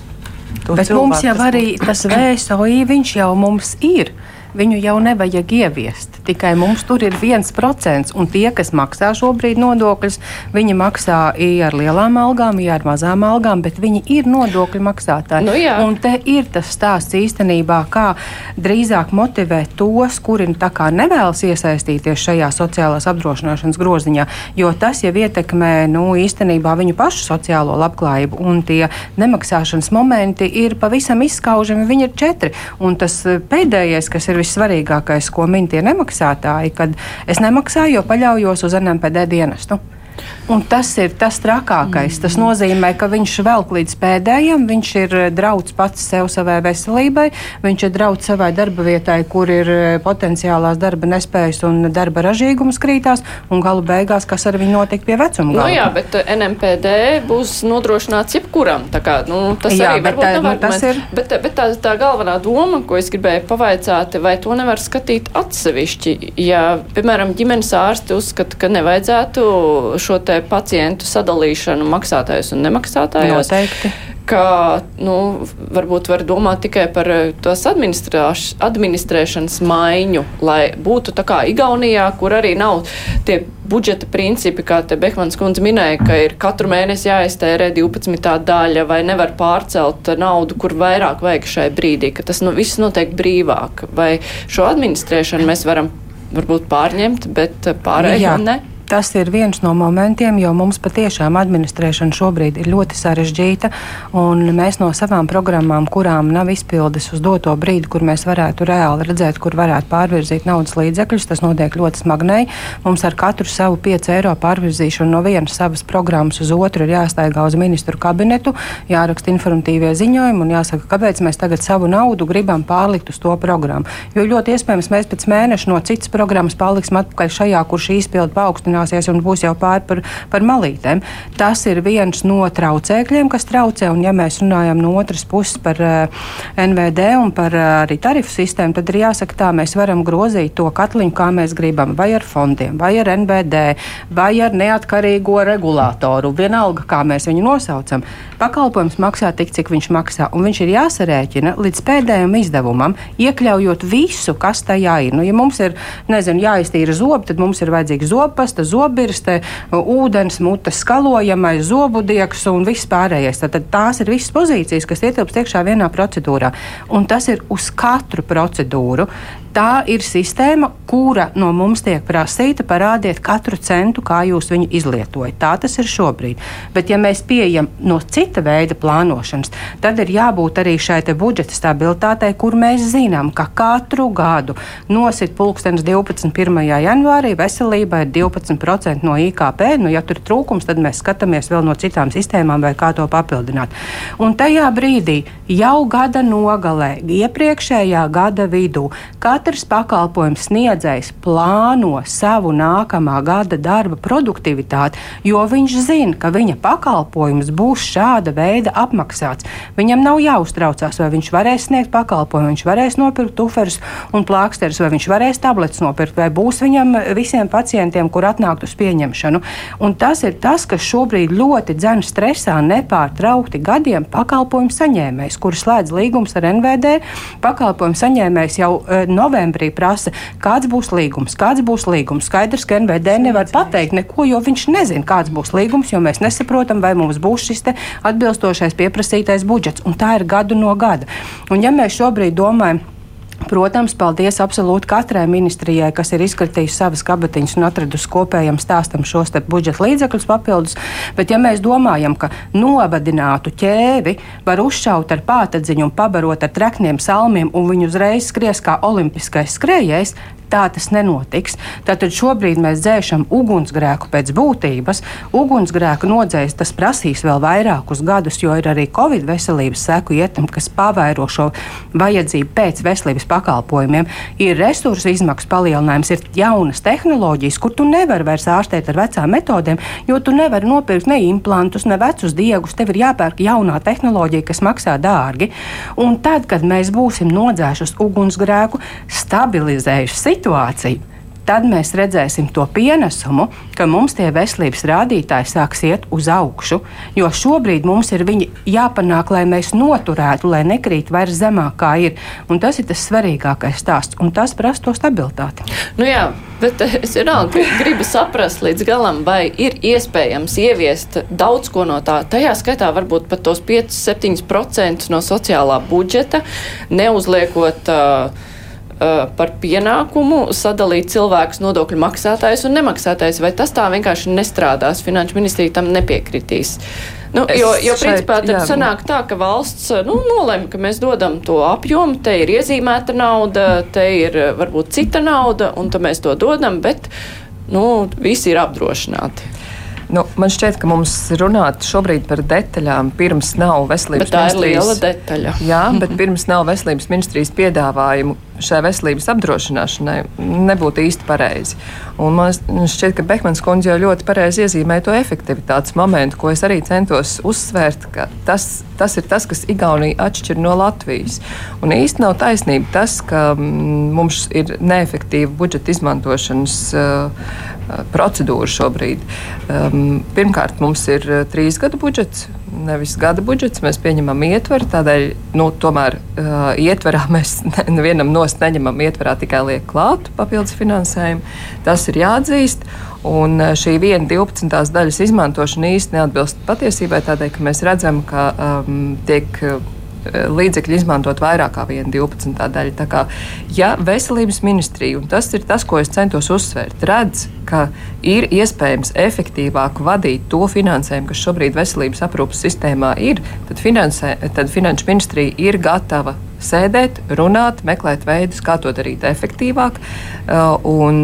Bet cilvēku, mums jau arī tas VSOI, viņš jau mums ir. Viņu jau nevajag ieviest. Tikai mums tur ir viens procents, un tie, kas maksā šobrīd nodokļus, viņi maksā ar lielām algām, ar mazām algām, bet viņi ir nodokļu maksātāji. Nu, jā. un te ir tas stāsts īstenībā, kā drīzāk motivēt tos, kuri nu nevēlas iesaistīties šajā sociālās apdrošināšanas groziņā, jo tas jau ietekmē nu, īstenībā viņu pašu sociālo labklājību, un tie nemaksāšanas momenti ir pavisam izskaužami. Viņi ir četri, un tas pēdējais, kas ir vissvarīgākais, ko min tie nemaksātāji, maksātāji, kad es nemaksāju, jo paļaujos uz NMPD dienestu. Un tas ir tas trakākais. Tas nozīmē, ka viņš velk līdz pēdējiem, viņš ir eh, drauds pats sev, savai veselībai, viņš ir drauds savai darba vietai, kur ir eh, potenciālās darba nespējas un darba ražīgums krītās, un galu beigās, kas ar viņu notiek pie vecuma. Nu, jā, bet eh, NMPD būs nodrošināts jebkuram. Kā, nu, tas jā, arī bet, tā, nu, tas ir. Bet, bet tā, tā galvenā doma, ko es gribēju pavaicāt, vai to nevar skatīt atsevišķi, ja, piemēram, ģimenes ārsti uzskata, ka nevajadzētu šo pacientu sadalīšanu maksātājus un nemaksātājus. Noteikti. Ka, nu, varbūt var domāt tikai par eh, tās administrēšanas maiņu, lai būtu tā kā Igaunijā, kur arī nav tie budžeta principi, kā te Behmans kundze minēja, ka ir katru mēnesi jāiztērē 12. daļa vai nevar pārcelt naudu, kur vairāk vajag šai brīdī, ka tas nu, viss notiek brīvāk. Vai šo administrēšanu mēs varam varbūt pārņemt, bet pārējiem ne? Tas ir viens no momentiem, jo mums patiešām administrēšana šobrīd ir ļoti sarežģīta. Mēs no savām programmām, kurām nav izpildes uz doto brīdi, kur mēs varētu reāli redzēt, kur varētu pārvirzīt naudas līdzekļus, tas notiek ļoti smagnēji. Mums ar katru savu 5 eiro pārvirzīšanu no vienas savas programmas uz otru ir jāstaigā uz ministru kabinetu, jāraksta informatīvie ziņojumi un jāsaka, kāpēc mēs tagad savu naudu gribam pārlikt uz to programmu. Jo ļoti iespējams mēs pēc mēneša no citas programmas paliksim atpakaļ šajā, kur šī izpilde paaugstinās samazināsies un būs jau pāri par, par malītēm. Tas ir viens no traucēkļiem, kas traucē. Un, ja mēs runājam no otras puses par uh, eh, NVD un par uh, arī tarifu sistēmu, tad ir jāsaka, tā mēs varam grozīt to katliņu, kā mēs gribam, vai ar fondiem, vai ar NVD, vai ar neatkarīgo regulātoru. Vienalga, kā mēs viņu nosaucam. Pakalpojums maksā tik, cik viņš maksā, un viņš ir jāsarēķina līdz pēdējiem izdevumam, iekļaujot visu, kas tajā ir. Nu, ja mums ir nezinu, jāiztīra zobi, tad mums ir vajadzīga zobpasta, zobirste, ūdens, mutes skalojamais, zobudieks un viss pārējais. Tad, tās ir visas pozīcijas, kas ietilpst iekšā vienā procedūrā. Un tas ir uz katru procedūru tā ir sistēma, kura no mums tiek prasīta parādiet katru centu, kā jūs viņu izlietojat. Tā tas ir šobrīd. Bet, ja mēs pieejam no cita veida plānošanas, tad ir jābūt arī šai budžeta stabilitātei, kur mēs zinām, ka katru gadu nosit pulkstenis 12. 1. janvārī veselība ir 12% no IKP. Nu, ja tur ir trūkums, tad mēs skatāmies vēl no citām sistēmām, vai kā to papildināt. Un tajā brīdī jau gada nogalē, iepriekšējā gada vidū, katrs pakalpojums sniedzējs plāno savu nākamā gada darba produktivitāti, jo viņš zina, ka viņa pakalpojums būs šāda veida apmaksāts. Viņam nav jāuztraucās, vai viņš varēs sniegt pakalpojumu, viņš varēs nopirkt tuferus un plāksterus, vai viņš varēs tabletes nopirkt, vai būs viņam visiem pacientiem, kur atnākt uz pieņemšanu. Un tas ir tas, kas šobrīd ļoti dzēna stresā nepārtraukti gadiem pakalpojumu saņēmējs, kurš slēdz līgums ar NVD. Pakalpojumu saņēmējs jau uh, novembrī prasa, kāds būs līgums, kāds būs līgums. Skaidrs, ka NVD nevar pateikt neko, jo viņš nezina, kāds būs līgums, jo mēs nesaprotam, vai mums būs šis atbilstošais pieprasītais budžets. Un tā ir gadu no gada. Un ja mēs šobrīd domājam, Protams, paldies absolūti katrai ministrijai, kas ir izskatījusi savas kabatiņas un atradusi kopējam stāstam šos budžeta līdzekļus papildus. Bet, ja mēs domājam, ka novadinātu ķēvi var uzšaut ar pātadziņu un pabarot ar trekniem salmiem, un viņi uzreiz skries kā olimpiskais skrejējs, tā tas nenotiks. Tātad šobrīd mēs dzēšam ugunsgrēku pēc būtības. Ugunsgrēku nodzēs tas prasīs vēl vairākus gadus, jo ir arī Covid veselības seku ietam, kas pavairo šo vajadzību pēc veselības pakalpojumiem. Ir resursu izmaksu palielinājums, ir jaunas tehnoloģijas, kur tu nevari vairs ārstēt ar vecām metodēm, jo tu nevari nopirkt ne implantus, ne vecus diegus. Tev ir jāpērk jaunā tehnoloģija, kas maksā dārgi. Un tad, kad mēs būsim nodzējuši ugunsgrēku, stabilizējuši situāciju, situāciju, tad mēs redzēsim to pienesumu, ka mums tie veselības rādītāji sāks iet uz augšu. Jo šobrīd mums ir viņi jāpanāk, lai mēs noturētu, lai nekrīt vairs zemāk, kā ir. Un tas ir tas svarīgākais stāsts, un tas prasa to stabilitāti. Nu jā, bet es vienalga gribu saprast līdz galam, vai ir iespējams ieviest daudz ko no tā. Tajā skaitā varbūt pat tos 5-7% no sociālā budžeta, neuzliekot. Uh, par pienākumu sadalīt cilvēkus nodokļu maksātājus un nemaksātājus, vai tas tā vienkārši nestrādās? Finanšu ministrija tam nepiekritīs. Nu, es jo, jo principā tad jā. sanāk tā, ka valsts nu, nolēma, ka mēs dodam to apjomu, te ir iezīmēta nauda, te ir varbūt cita nauda, un tad mēs to dodam, bet nu, visi ir apdrošināti. Nu, man šķiet, ka mums runāt šobrīd par detaļām pirms nav veselības bet tā ministrijas. Tā ir liela detaļa. Jā, bet pirms nav veselības ministrijas piedāvājumu šai veselības apdrošināšanai nebūtu īsti pareizi. Un man šķiet, ka Bekmans kundze jau ļoti pareizi iezīmēja to efektivitātes momentu, ko es arī centos uzsvērt, ka tas, tas ir tas, kas Igauniju atšķir no Latvijas. Un īsti nav taisnība tas, ka mm, mums ir neefektīva budžeta izmantošanas uh, procedūra šobrīd. Um, pirmkārt, mums ir uh, trīs gadu budžets nevis gada budžets. Mēs pieņemam ietvaru, tādēļ nu, tomēr uh, ietverā [laughs] mēs nevienam nost neņemam ietverā tikai liek klāt papildus finansējumu. Tas ir jāatzīst. Un šī viena 12. daļas izmantošana īsti neatbilst patiesībai, tādēļ, ka mēs redzam, ka um, tiek līdzekļi izmantot vairāk kā viena 12. daļa. Tā kā, ja veselības ministrija, un tas ir tas, ko es centos uzsvērt, redz, ka ir iespējams efektīvāk vadīt to finansējumu, kas šobrīd veselības aprūpas sistēmā ir, tad, finansē, tad Finanšu ministrija ir gatava sēdēt, runāt, meklēt veidus, kā to darīt efektīvāk. Un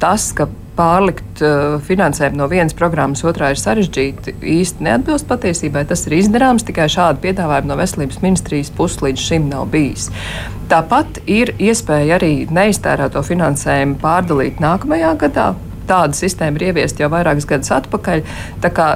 tas, ka pārlikt uh, finansējumu no vienas programmas otrā ir sarežģīti, īsti neatbilst patiesībai. Tas ir izdarāms, tikai šādu piedāvājumu no veselības ministrijas puses līdz šim nav bijis. Tāpat ir iespēja arī neiztērēto finansējumu pārdalīt nākamajā gadā tāda sistēma ir ieviesta jau vairākus gadus atpakaļ. Kā,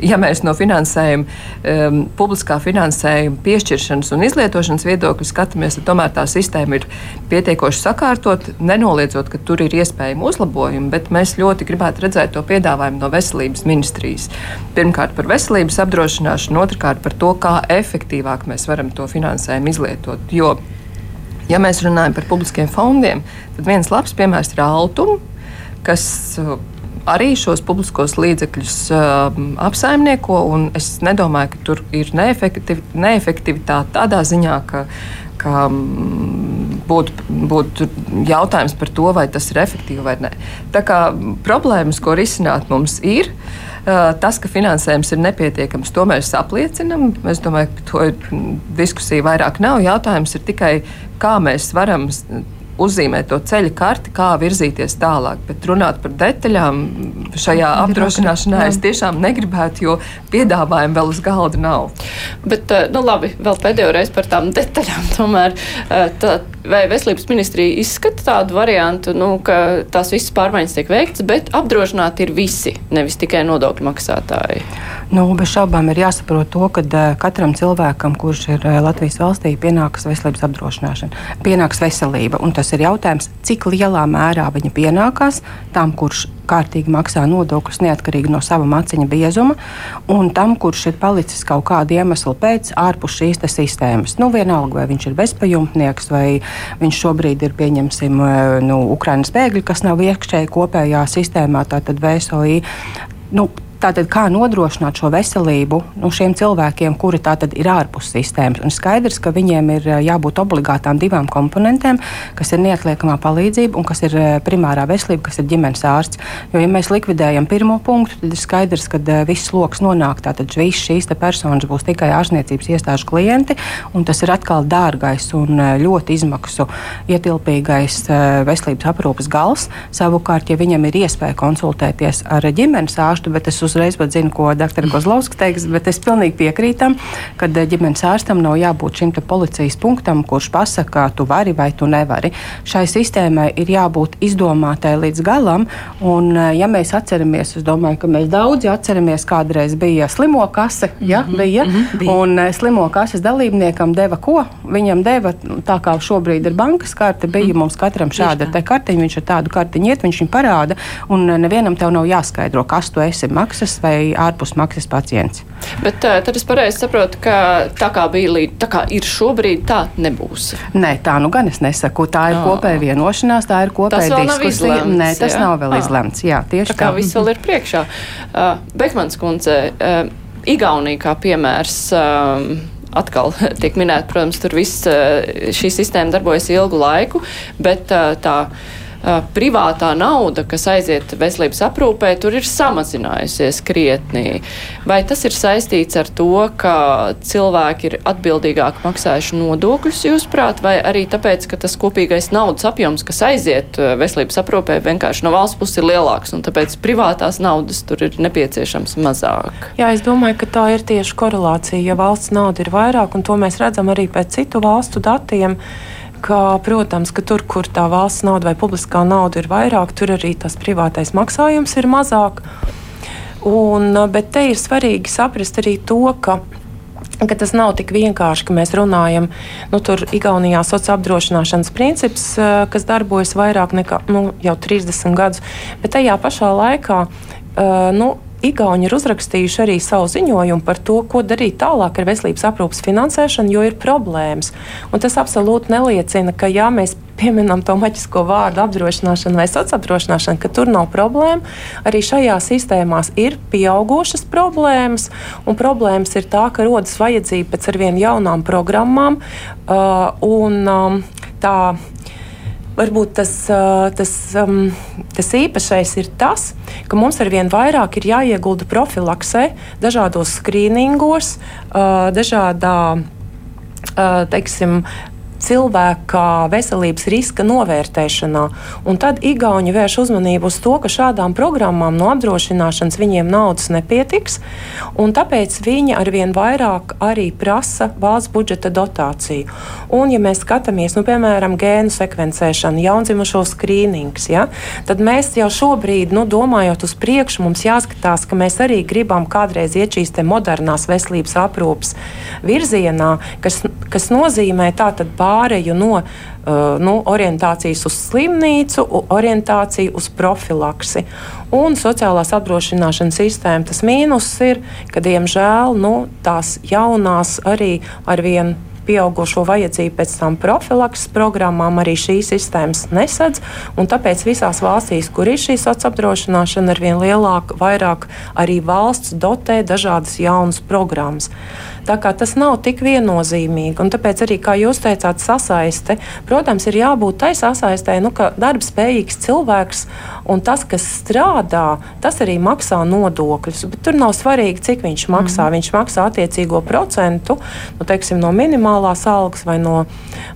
ja mēs no finansējuma, um, publiskā finansējuma piešķiršanas un izlietošanas viedokļa skatāmies, tad tomēr tā sistēma ir pietiekoši sakārtot, nenoliedzot, ka tur ir iespējami uzlabojumi, bet mēs ļoti gribētu redzēt to piedāvājumu no veselības ministrijas. Pirmkārt par veselības apdrošināšanu, otrkārt par to, kā efektīvāk mēs varam to finansējumu izlietot. Jo, ja mēs runājam par publiskiem fondiem, tad viens labs piemērs ir Altuma kas uh, arī šos publiskos līdzekļus uh, apsaimnieko. Es nedomāju, ka tur ir neefektiv, neefektivitāte tādā ziņā, ka, ka mm, būtu, būtu jautājums par to, vai tas ir efektīvi vai nē. Tā kā problēmas, ko risināt mums ir. Uh, tas, ka finansējums ir nepietiekams, to mēs apliecinām. Es domāju, ka to diskusija vairāk nav. Jautājums ir tikai, kā mēs varam uzzīmēt to ceļa karti, kā virzīties tālāk. Bet runāt par detaļām šajā apdrošināšanā es tiešām negribētu, jo piedāvājumu vēl uz galda nav. Bet, eh, nu labi, vēl pēdējo reizi par tām [laughs] detaļām. Tomēr eh, tā, vai veselības ministrija izskata tādu variantu, nu, ka tās visas pārmaiņas tiek veikts, bet apdrošināti ir visi, nevis tikai nodokļu maksātāji? Nu, bez šaubām ir jāsaprot to, ka uh, katram cilvēkam, kurš ir uh, Latvijas valstī, pienākas veselības apdrošināšana, pienāks veselība. Un tas ir jautājums, cik lielā mērā viņa pienākās tam, kurš kārtīgi maksā nodokļus neatkarīgi no sava maciņa biezuma, un tam, kurš ir palicis kaut kādu iemeslu pēc ārpus šīs sistēmas. Nu, vienalga, vai viņš ir bezpajumtnieks, vai viņš šobrīd ir, pieņemsim, nu, Ukrainas bēgļi, kas nav iekšēji kopējā sistēmā, tātad VSOI. Nu, Tātad, kā nodrošināt šo veselību nu, šiem cilvēkiem, kuri ir ārpus sistēmas? Un skaidrs, ka viņiem ir jābūt obligātām divām komponentēm, kas ir neatliekamā palīdzība un kas ir primārā veselība, kas ir ģimenes ārsts. Jo, ja mēs likvidējam pirmo punktu, tad ir skaidrs, ka viss sloks nonāk. Tātad visas šīs personas būs tikai ārstniecības iestāžu klienti, un tas ir atkal dārgais un ļoti izmaksu ietilpīgais veselības aprūpes gals. Savukārt, ja viņam ir iespēja konsultēties ar ģimenes ārstu, bet es uzreiz pat zinu, ko dr. Kozlovskis teiks, bet es pilnīgi piekrītam, ka eh, ģimenes ārstam nav jābūt šim policijas punktam, kurš pasaka, tu vari vai tu nevari. Šai sistēmai ir jābūt izdomātai līdz galam, un eh, ja mēs atceramies, es domāju, ka mēs daudzi atceramies, kādreiz bija slimo kase, ja, mm -hmm, bija, mm -hmm, bija. un eh, slimo kases dalībniekam deva ko? Viņam deva, tā kā šobrīd ir bankas karte, bija mm mums katram šāda kartiņa, viņš ar tādu kartiņu iet, viņš viņu parāda, un nevienam tev nav jāskaidro, kas tu esi maksājis maksas vai ārpus maksas pacients. Bet uh, tad es pareizi saprotu, ka tā kā bija līdz, tā kā ir šobrīd, tā nebūs. Nē, tā nu gan es nesaku. Tā ir kopēja vienošanās, tā ir kopēja diskusija. Izlemts, Nē, tas jā? nav vēl izlemts. Jā, tieši tā. Tā kā viss vēl ir priekšā. Uh, Bekmans kundze, uh, Igaunija kā piemērs. Uh, atkal [laughs] tiek minēta, protams, tur viss šī sistēma darbojas ilgu laiku, bet tā privātā nauda, kas aiziet veselības aprūpē, tur ir samazinājusies krietnī. Vai tas ir saistīts ar to, ka cilvēki ir atbildīgāk maksājuši nodokļus, jūsuprāt, vai arī tāpēc, ka tas kopīgais naudas apjoms, kas aiziet veselības aprūpē, vienkārši no valsts puses ir lielāks, un tāpēc privātās naudas tur ir nepieciešams mazāk? Jā, es domāju, ka tā ir tieši korelācija. Ja valsts nauda ir vairāk, un to mēs redzam arī pēc citu valstu datiem, ka, protams, ka tur, kur tā valsts nauda vai publiskā nauda ir vairāk, tur arī tas privātais maksājums ir mazāk. Un, bet te ir svarīgi saprast arī to, ka ka tas nav tik vienkārši, ka mēs runājam, nu, tur Igaunijā sociālā apdrošināšanas princips, kas darbojas vairāk nekā nu, jau 30 gadus, bet tajā pašā laikā. Uh, nu, Igauni ir uzrakstījuši arī savu ziņojumu par to, ko darīt tālāk ar veselības aprūpas finansēšanu, jo ir problēmas. Un tas absolūti neliecina, ka ja mēs pieminam to maģisko vārdu apdrošināšana vai sociālapdrošināšana, ka tur nav problēma. Arī šajās sistēmās ir pieaugušas problēmas, un problēmas ir tā, ka rodas vajadzība pēc arvien jaunām programmām. Uh, un, um, tā, Varbūt tas, tas, tas īpašais ir tas, ka mums ar vien vairāk ir jāiegulda profilaksē, dažādos skrīningos, dažādā teiksim, cilvēka veselības riska novērtēšanā. Un tad Igauni vērš uzmanību uz to, ka šādām programmām no apdrošināšanas viņiem naudas nepietiks, un tāpēc viņi arvien vairāk arī prasa valsts budžeta dotāciju. Un, ja mēs skatāmies, nu, piemēram, gēnu sekvencēšanu, jaundzimušo skrīnings, ja, tad mēs jau šobrīd, nu, domājot uz priekšu, mums jāskatās, ka mēs arī gribam kādreiz iet šīs modernās veselības aprūpas virzienā, kas, kas nozīmē tātad pāreju no uh, nu, orientācijas uz slimnīcu, orientāciju uz profilaksi. Un sociālās apdrošināšanas sistēma tas mīnus ir, ka diemžēl nu, tās jaunās arī arvien pieaugušo vajadzību pēc tam profilakses programmām arī šīs sistēmas nesadz. Tāpēc visās valstīs, kur ir šī sociālā apdrošināšana, ar vien lielāku, vairāk arī valsts dotē dažādas jaunas programmas. Tā kā tas nav tik viennozīmīgi, un tāpēc arī, kā jūs teicāt, sasaiste, protams, ir jābūt tai sasaistē, nu, ka darbspējīgs cilvēks un tas, kas strādā, tas arī maksā nodokļus. Bet tur nav svarīgi, cik viņš maksā. Mm. Viņš maksā attiecīgo procentu nu, teiksim, no minimālās algas vai no,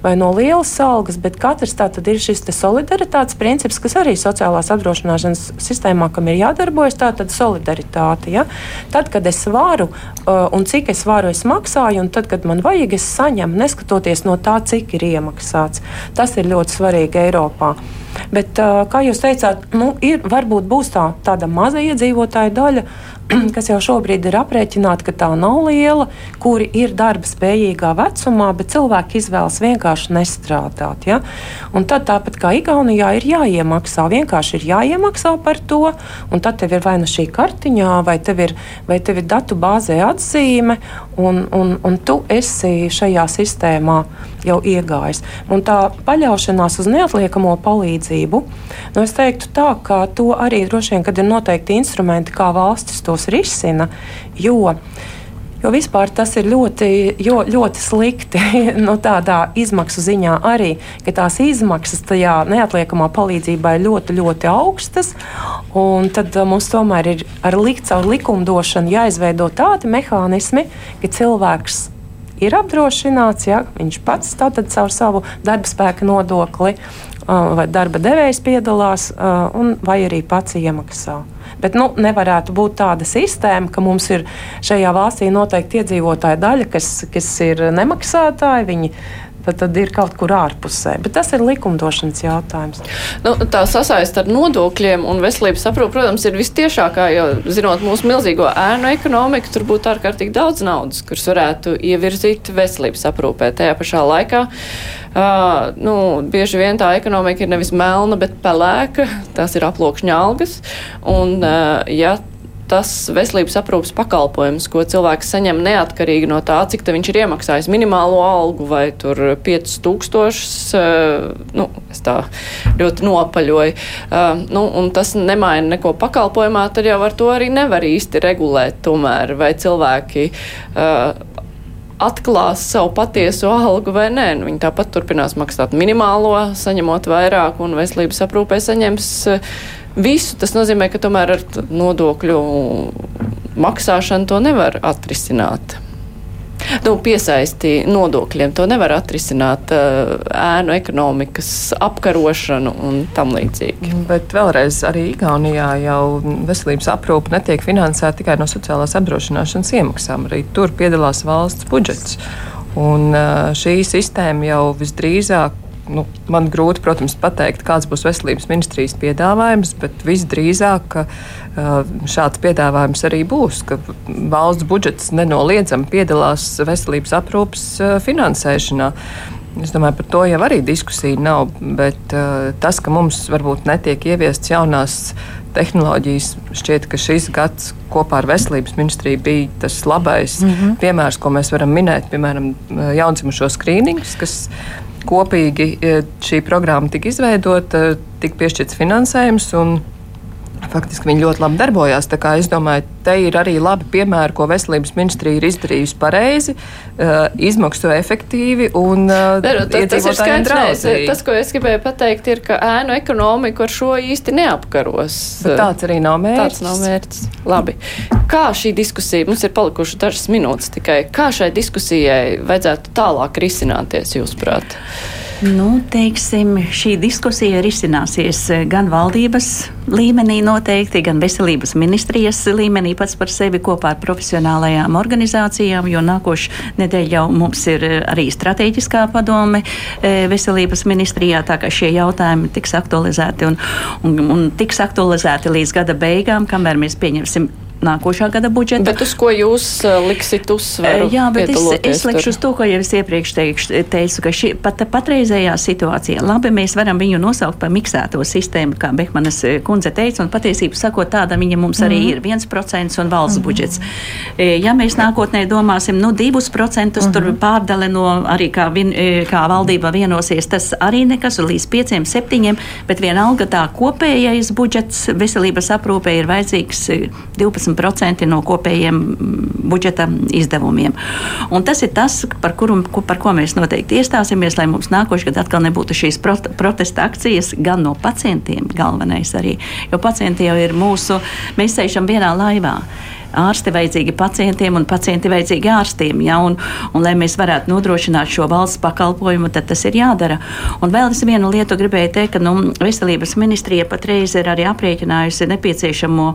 vai no lielas algas, bet katrs tā tad ir šis solidaritātes princips, kas arī sociālās apdrošināšanas sistēmā, kam ir jādarbojas, tā tad solidaritāte. Ja? Tad, kad es varu uh, un cik es varu, es es maksāju, un tad, kad man vajag, es saņemu, neskatoties no tā, cik ir iemaksāts. Tas ir ļoti svarīgi Eiropā. Bet, kā jūs teicāt, nu, ir, varbūt būs tā, tāda maza iedzīvotāja daļa, [clears throat] kas jau šobrīd ir aprēķināta, ka tā nav liela, kuri ir darba spējīgā vecumā, bet cilvēki izvēlas vienkārši nestrādāt. Ja? Un tad tāpat kā Igaunijā ir jāiemaksā, vienkārši ir jāiemaksā par to, un tad tev ir vai nu šī kartiņā, vai tev ir, vai tev ir datu bāzē atzīme, un, un, un tu esi šajā sistēmā jau iegājis. Un tā paļaušanās uz neatliekamo palīdzību, nu es teiktu tā, ka to arī droši vien, kad ir noteikti instrumenti, kā valstis tos risina, jo Jo vispār tas ir ļoti, jo, ļoti slikti. [laughs] nu, tādā izmaksu ziņā arī, ka tās izmaksas tajā neatliekamā palīdzībā ir ļoti, ļoti augstas. Tad uh, mums tomēr ir ar likt caur likumdošanu jāizveido tādi mehānismi, ka cilvēks ir apdrošināts, ja viņš pats tātad caur savu darba spēka nodokli vai darba devējs piedalās, vai arī pats iemaksā. Bet nu, nevarētu būt tāda sistēma, ka mums ir šajā valstī noteikti iedzīvotāja daļa, kas, kas ir nemaksātāji. Viņi tad, tad ir kaut kur ārpusē. Bet tas ir likumdošanas jautājums. Nu, tā sasaist ar nodokļiem un veselības aprūpi, protams, ir vistiešākā, jo, zinot mūsu milzīgo ēnu ekonomiku, tur būtu ārkārtīgi daudz naudas, kuras varētu ievirzīt veselības aprūpē. Tajā pašā laikā uh, nu, bieži vien tā ekonomika ir nevis melna, bet pelēka, tās ir aploksņa algas. Un, uh, ja tas veselības aprūpas pakalpojums, ko cilvēks saņem neatkarīgi no tā, cik viņš ir iemaksājis minimālo algu vai tur 5000, eh, nu, es tā ļoti nopaļoju, eh, nu, tas nemaina neko pakalpojumā, tad jau ar to arī nevar īsti regulēt tomēr, vai cilvēki uh, atklās savu patieso algu vai nē. Nu, viņi tāpat turpinās maksāt minimālo, saņemot vairāk, un veselības aprūpē saņems uh, visu. Tas nozīmē, ka tomēr ar nodokļu maksāšanu to nevar atrisināt. Nu, piesaisti nodokļiem to nevar atrisināt, ēnu ekonomikas apkarošanu un tam līdzīgi. Bet vēlreiz arī Igaunijā jau veselības aprūpe netiek finansēta tikai no sociālās apdrošināšanas iemaksām. Arī tur piedalās valsts budžets. Un šī sistēma jau visdrīzāk nu, man grūti, protams, pateikt, kāds būs veselības ministrijas piedāvājums, bet visdrīzāk šāds piedāvājums arī būs, ka valsts budžets nenoliedzami piedalās veselības aprūpas finansēšanā. Es domāju, par to jau arī diskusija nav, bet uh, tas, ka mums varbūt netiek ieviestas jaunās tehnoloģijas, šķiet, ka šis gads kopā ar Veselības ministriju bija tas labais mm -hmm. piemērs, ko mēs varam minēt, piemēram, jaundzimušo skrīnings, kas kopīgi šī programma tika izveidota, tika piešķirts finansējums. Faktiski viņi ļoti labi darbojās. Es domāju, te ir arī labi piemēri, ko veselības ministrija ir izdarījusi pareizi, uh, izmaksu efektīvi un uh, tas, tas ir skaidrs. Tas, ko es gribēju pateikt, ir, ka ēnu ekonomiku ar šo īsti neapkaros. Bet tāds arī nav mērķis. Tāds nav mērķis. Labi. Kā šī diskusija, mums ir palikuši dažas minūtes tikai, kā šai diskusijai vajadzētu tālāk risināties, jūsuprāt? Nu, teiksim, šī diskusija risināsies gan valdības līmenī, noteikti, gan veselības ministrijas līmenī pats par sevi kopā ar profesionālajām organizācijām, jo nākošais nedēļa jau mums ir arī strateģiskā padome e, veselības ministrijā, tā kā šie jautājumi tiks aktualizēti un, un, un tiks aktualizēti līdz gada beigām, kamēr mēs pieņemsim nākošā gada budžeta. Bet uz ko jūs uh, liksit uzsveru? Jā, bet es, es likšu uz to, ko jau es iepriekš teikšu, teicu, ka šī pat, patreizējā situācija, labi, mēs varam viņu nosaukt par miksēto sistēmu, kā Behmanas eh, kundze teica, un patiesību sakot, tāda viņa mums arī mm. ir 1% un valsts mm. budžets. Eh, ja mēs nākotnē domāsim, nu, 2% mm. tur mhm. pārdale no arī kā, vien, eh, kā valdība vienosies, tas arī nekas līdz 5, 7, bet vienalga tā kopējais budžets veselības aprūpē ir vajadzīgs 12 20% no kopējiem mm, budžeta izdevumiem. Un tas ir tas, par, kuru, par ko mēs noteikti iestāsimies, lai mums nākošais gads atkal nebūtu šīs protesta akcijas gan no pacientiem, galvenais arī. Jo pacienti jau ir mūsu, mēs sēžam vienā laivā ārsti vajadzīgi pacientiem un pacienti vajadzīgi ārstiem. Ja? Un, un, lai mēs varētu nodrošināt šo valsts pakalpojumu, tad tas ir jādara. Un vēl es vienu lietu gribēju teikt, ka nu, veselības ministrija patreiz ir arī aprēķinājusi nepieciešamo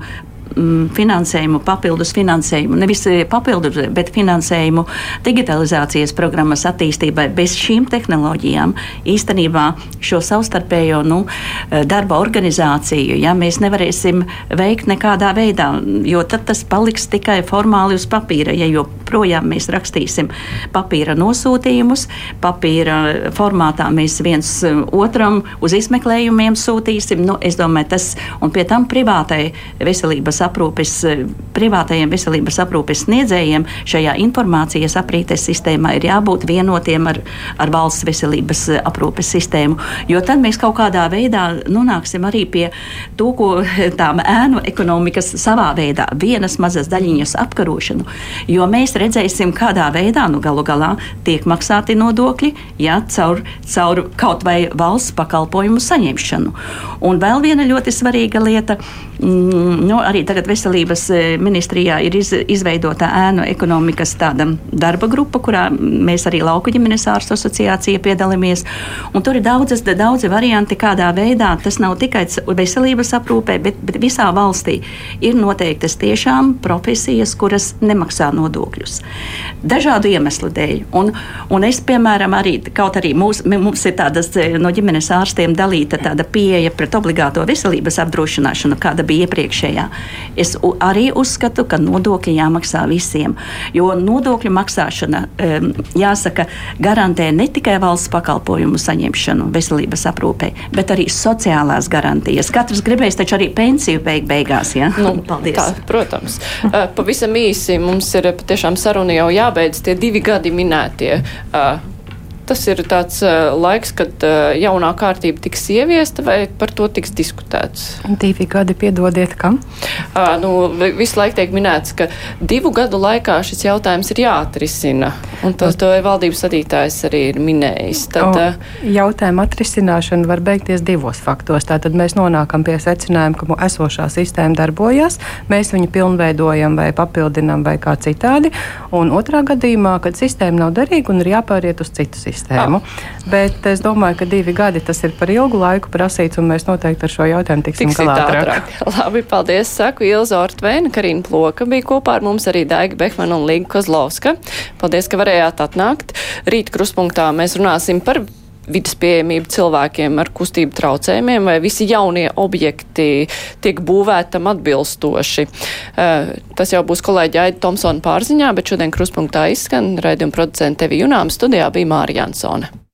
finansējumu, papildus finansējumu, nevis eh, papildus, bet finansējumu digitalizācijas programmas attīstībai. Bez šīm tehnoloģijām īstenībā šo savstarpējo nu, eh, darba organizāciju ja, mēs nevarēsim veikt nekādā veidā, jo tad tas paliks tikai formāli uz papīra. Ja joprojām mēs rakstīsim papīra nosūtījumus, papīra formātā mēs viens eh, otram uz izmeklējumiem sūtīsim, nu, es domāju, tas un pie tam privātai veselības aprūpes, eh, privātajiem veselības aprūpes sniedzējiem šajā informācijas aprītes sistēmā ir jābūt vienotiem ar, ar valsts veselības eh, aprūpes sistēmu. Jo tad mēs kaut kādā veidā nonāksim arī pie to, ko tām ēnu ekonomikas savā veidā vienas mazas daļiņas apkarošanu. Jo mēs redzēsim, kādā veidā nu, galu galā tiek maksāti nodokļi ja, caur, caur kaut vai valsts pakalpojumu saņemšanu. Un vēl viena ļoti svarīga lieta, mm, nu, arī tagad veselības e, ministrijā ir iz, izveidota ēnu ekonomikas tāda darba grupa, kurā mēs arī Lauku ģimenes ārstu asociācija piedalāmies. Tur ir daudzas, daudzi varianti, kādā veidā tas nav tikai veselības aprūpē, bet, bet visā valstī ir noteiktas tiešām profesijas, kuras nemaksā nodokļus. Dažādu iemeslu dēļ. Un, un es, piemēram, arī, kaut arī mūs, mums ir tādas e, no ģimenes ārstiem dalīta tāda pieeja pret obligāto veselības apdrošināšanu, kāda bija iepriekšējā. Es arī uzskatu, ka nodokļi jāmaksā visiem. Jo nodokļu maksāšana, jāsaka, garantē ne tikai valsts pakalpojumu saņemšanu veselības aprūpē, bet arī sociālās garantijas. Katrs gribēs taču arī pensiju beig beigās. Ja? Nu, Paldies. Tā, protams. Pavisam īsi mums ir patiešām saruna jau jābeidz tie divi gadi minētie. Tas ir tāds uh, laiks, kad uh, jaunā kārtība tiks ieviesta, vai par to tiks diskutēts? Divi gadi, piedodiet, kam? Uh, nu, visu laiku tiek minēts, ka divu gadu laikā šis jautājums ir jāatrisina, un tas to valdības vadītājs arī ir minējis. Tad, uh, jautājuma atrisināšana var beigties divos faktos. Tātad mēs nonākam pie secinājuma, ka esošā sistēma darbojas, mēs viņu pilnveidojam vai papildinām vai kā citādi, un otrā gadījumā, kad sistēma nav derīga un ir jāpāriet uz citu sistēmu sistēmu. Ah. Bet es domāju, ka divi gadi tas ir par ilgu laiku prasīts, un mēs noteikti ar šo jautājumu tiksim galā ātrāk. [laughs] Labi, paldies. Saku Ilza Ortveina, Karina Ploka bija kopā ar mums arī Daiga Behmana un Līga Kozlovska. Paldies, ka varējāt atnākt. Rīt kruspunktā mēs runāsim par vidas pieejamību cilvēkiem ar kustību traucējumiem, vai visi jaunie objekti tiek būvētam atbilstoši. Uh, tas jau būs kolēģi Aida Tomsona pārziņā, bet šodien kruspunktā izskan raidījuma producente Tevi Junām studijā bija Māra Jansone.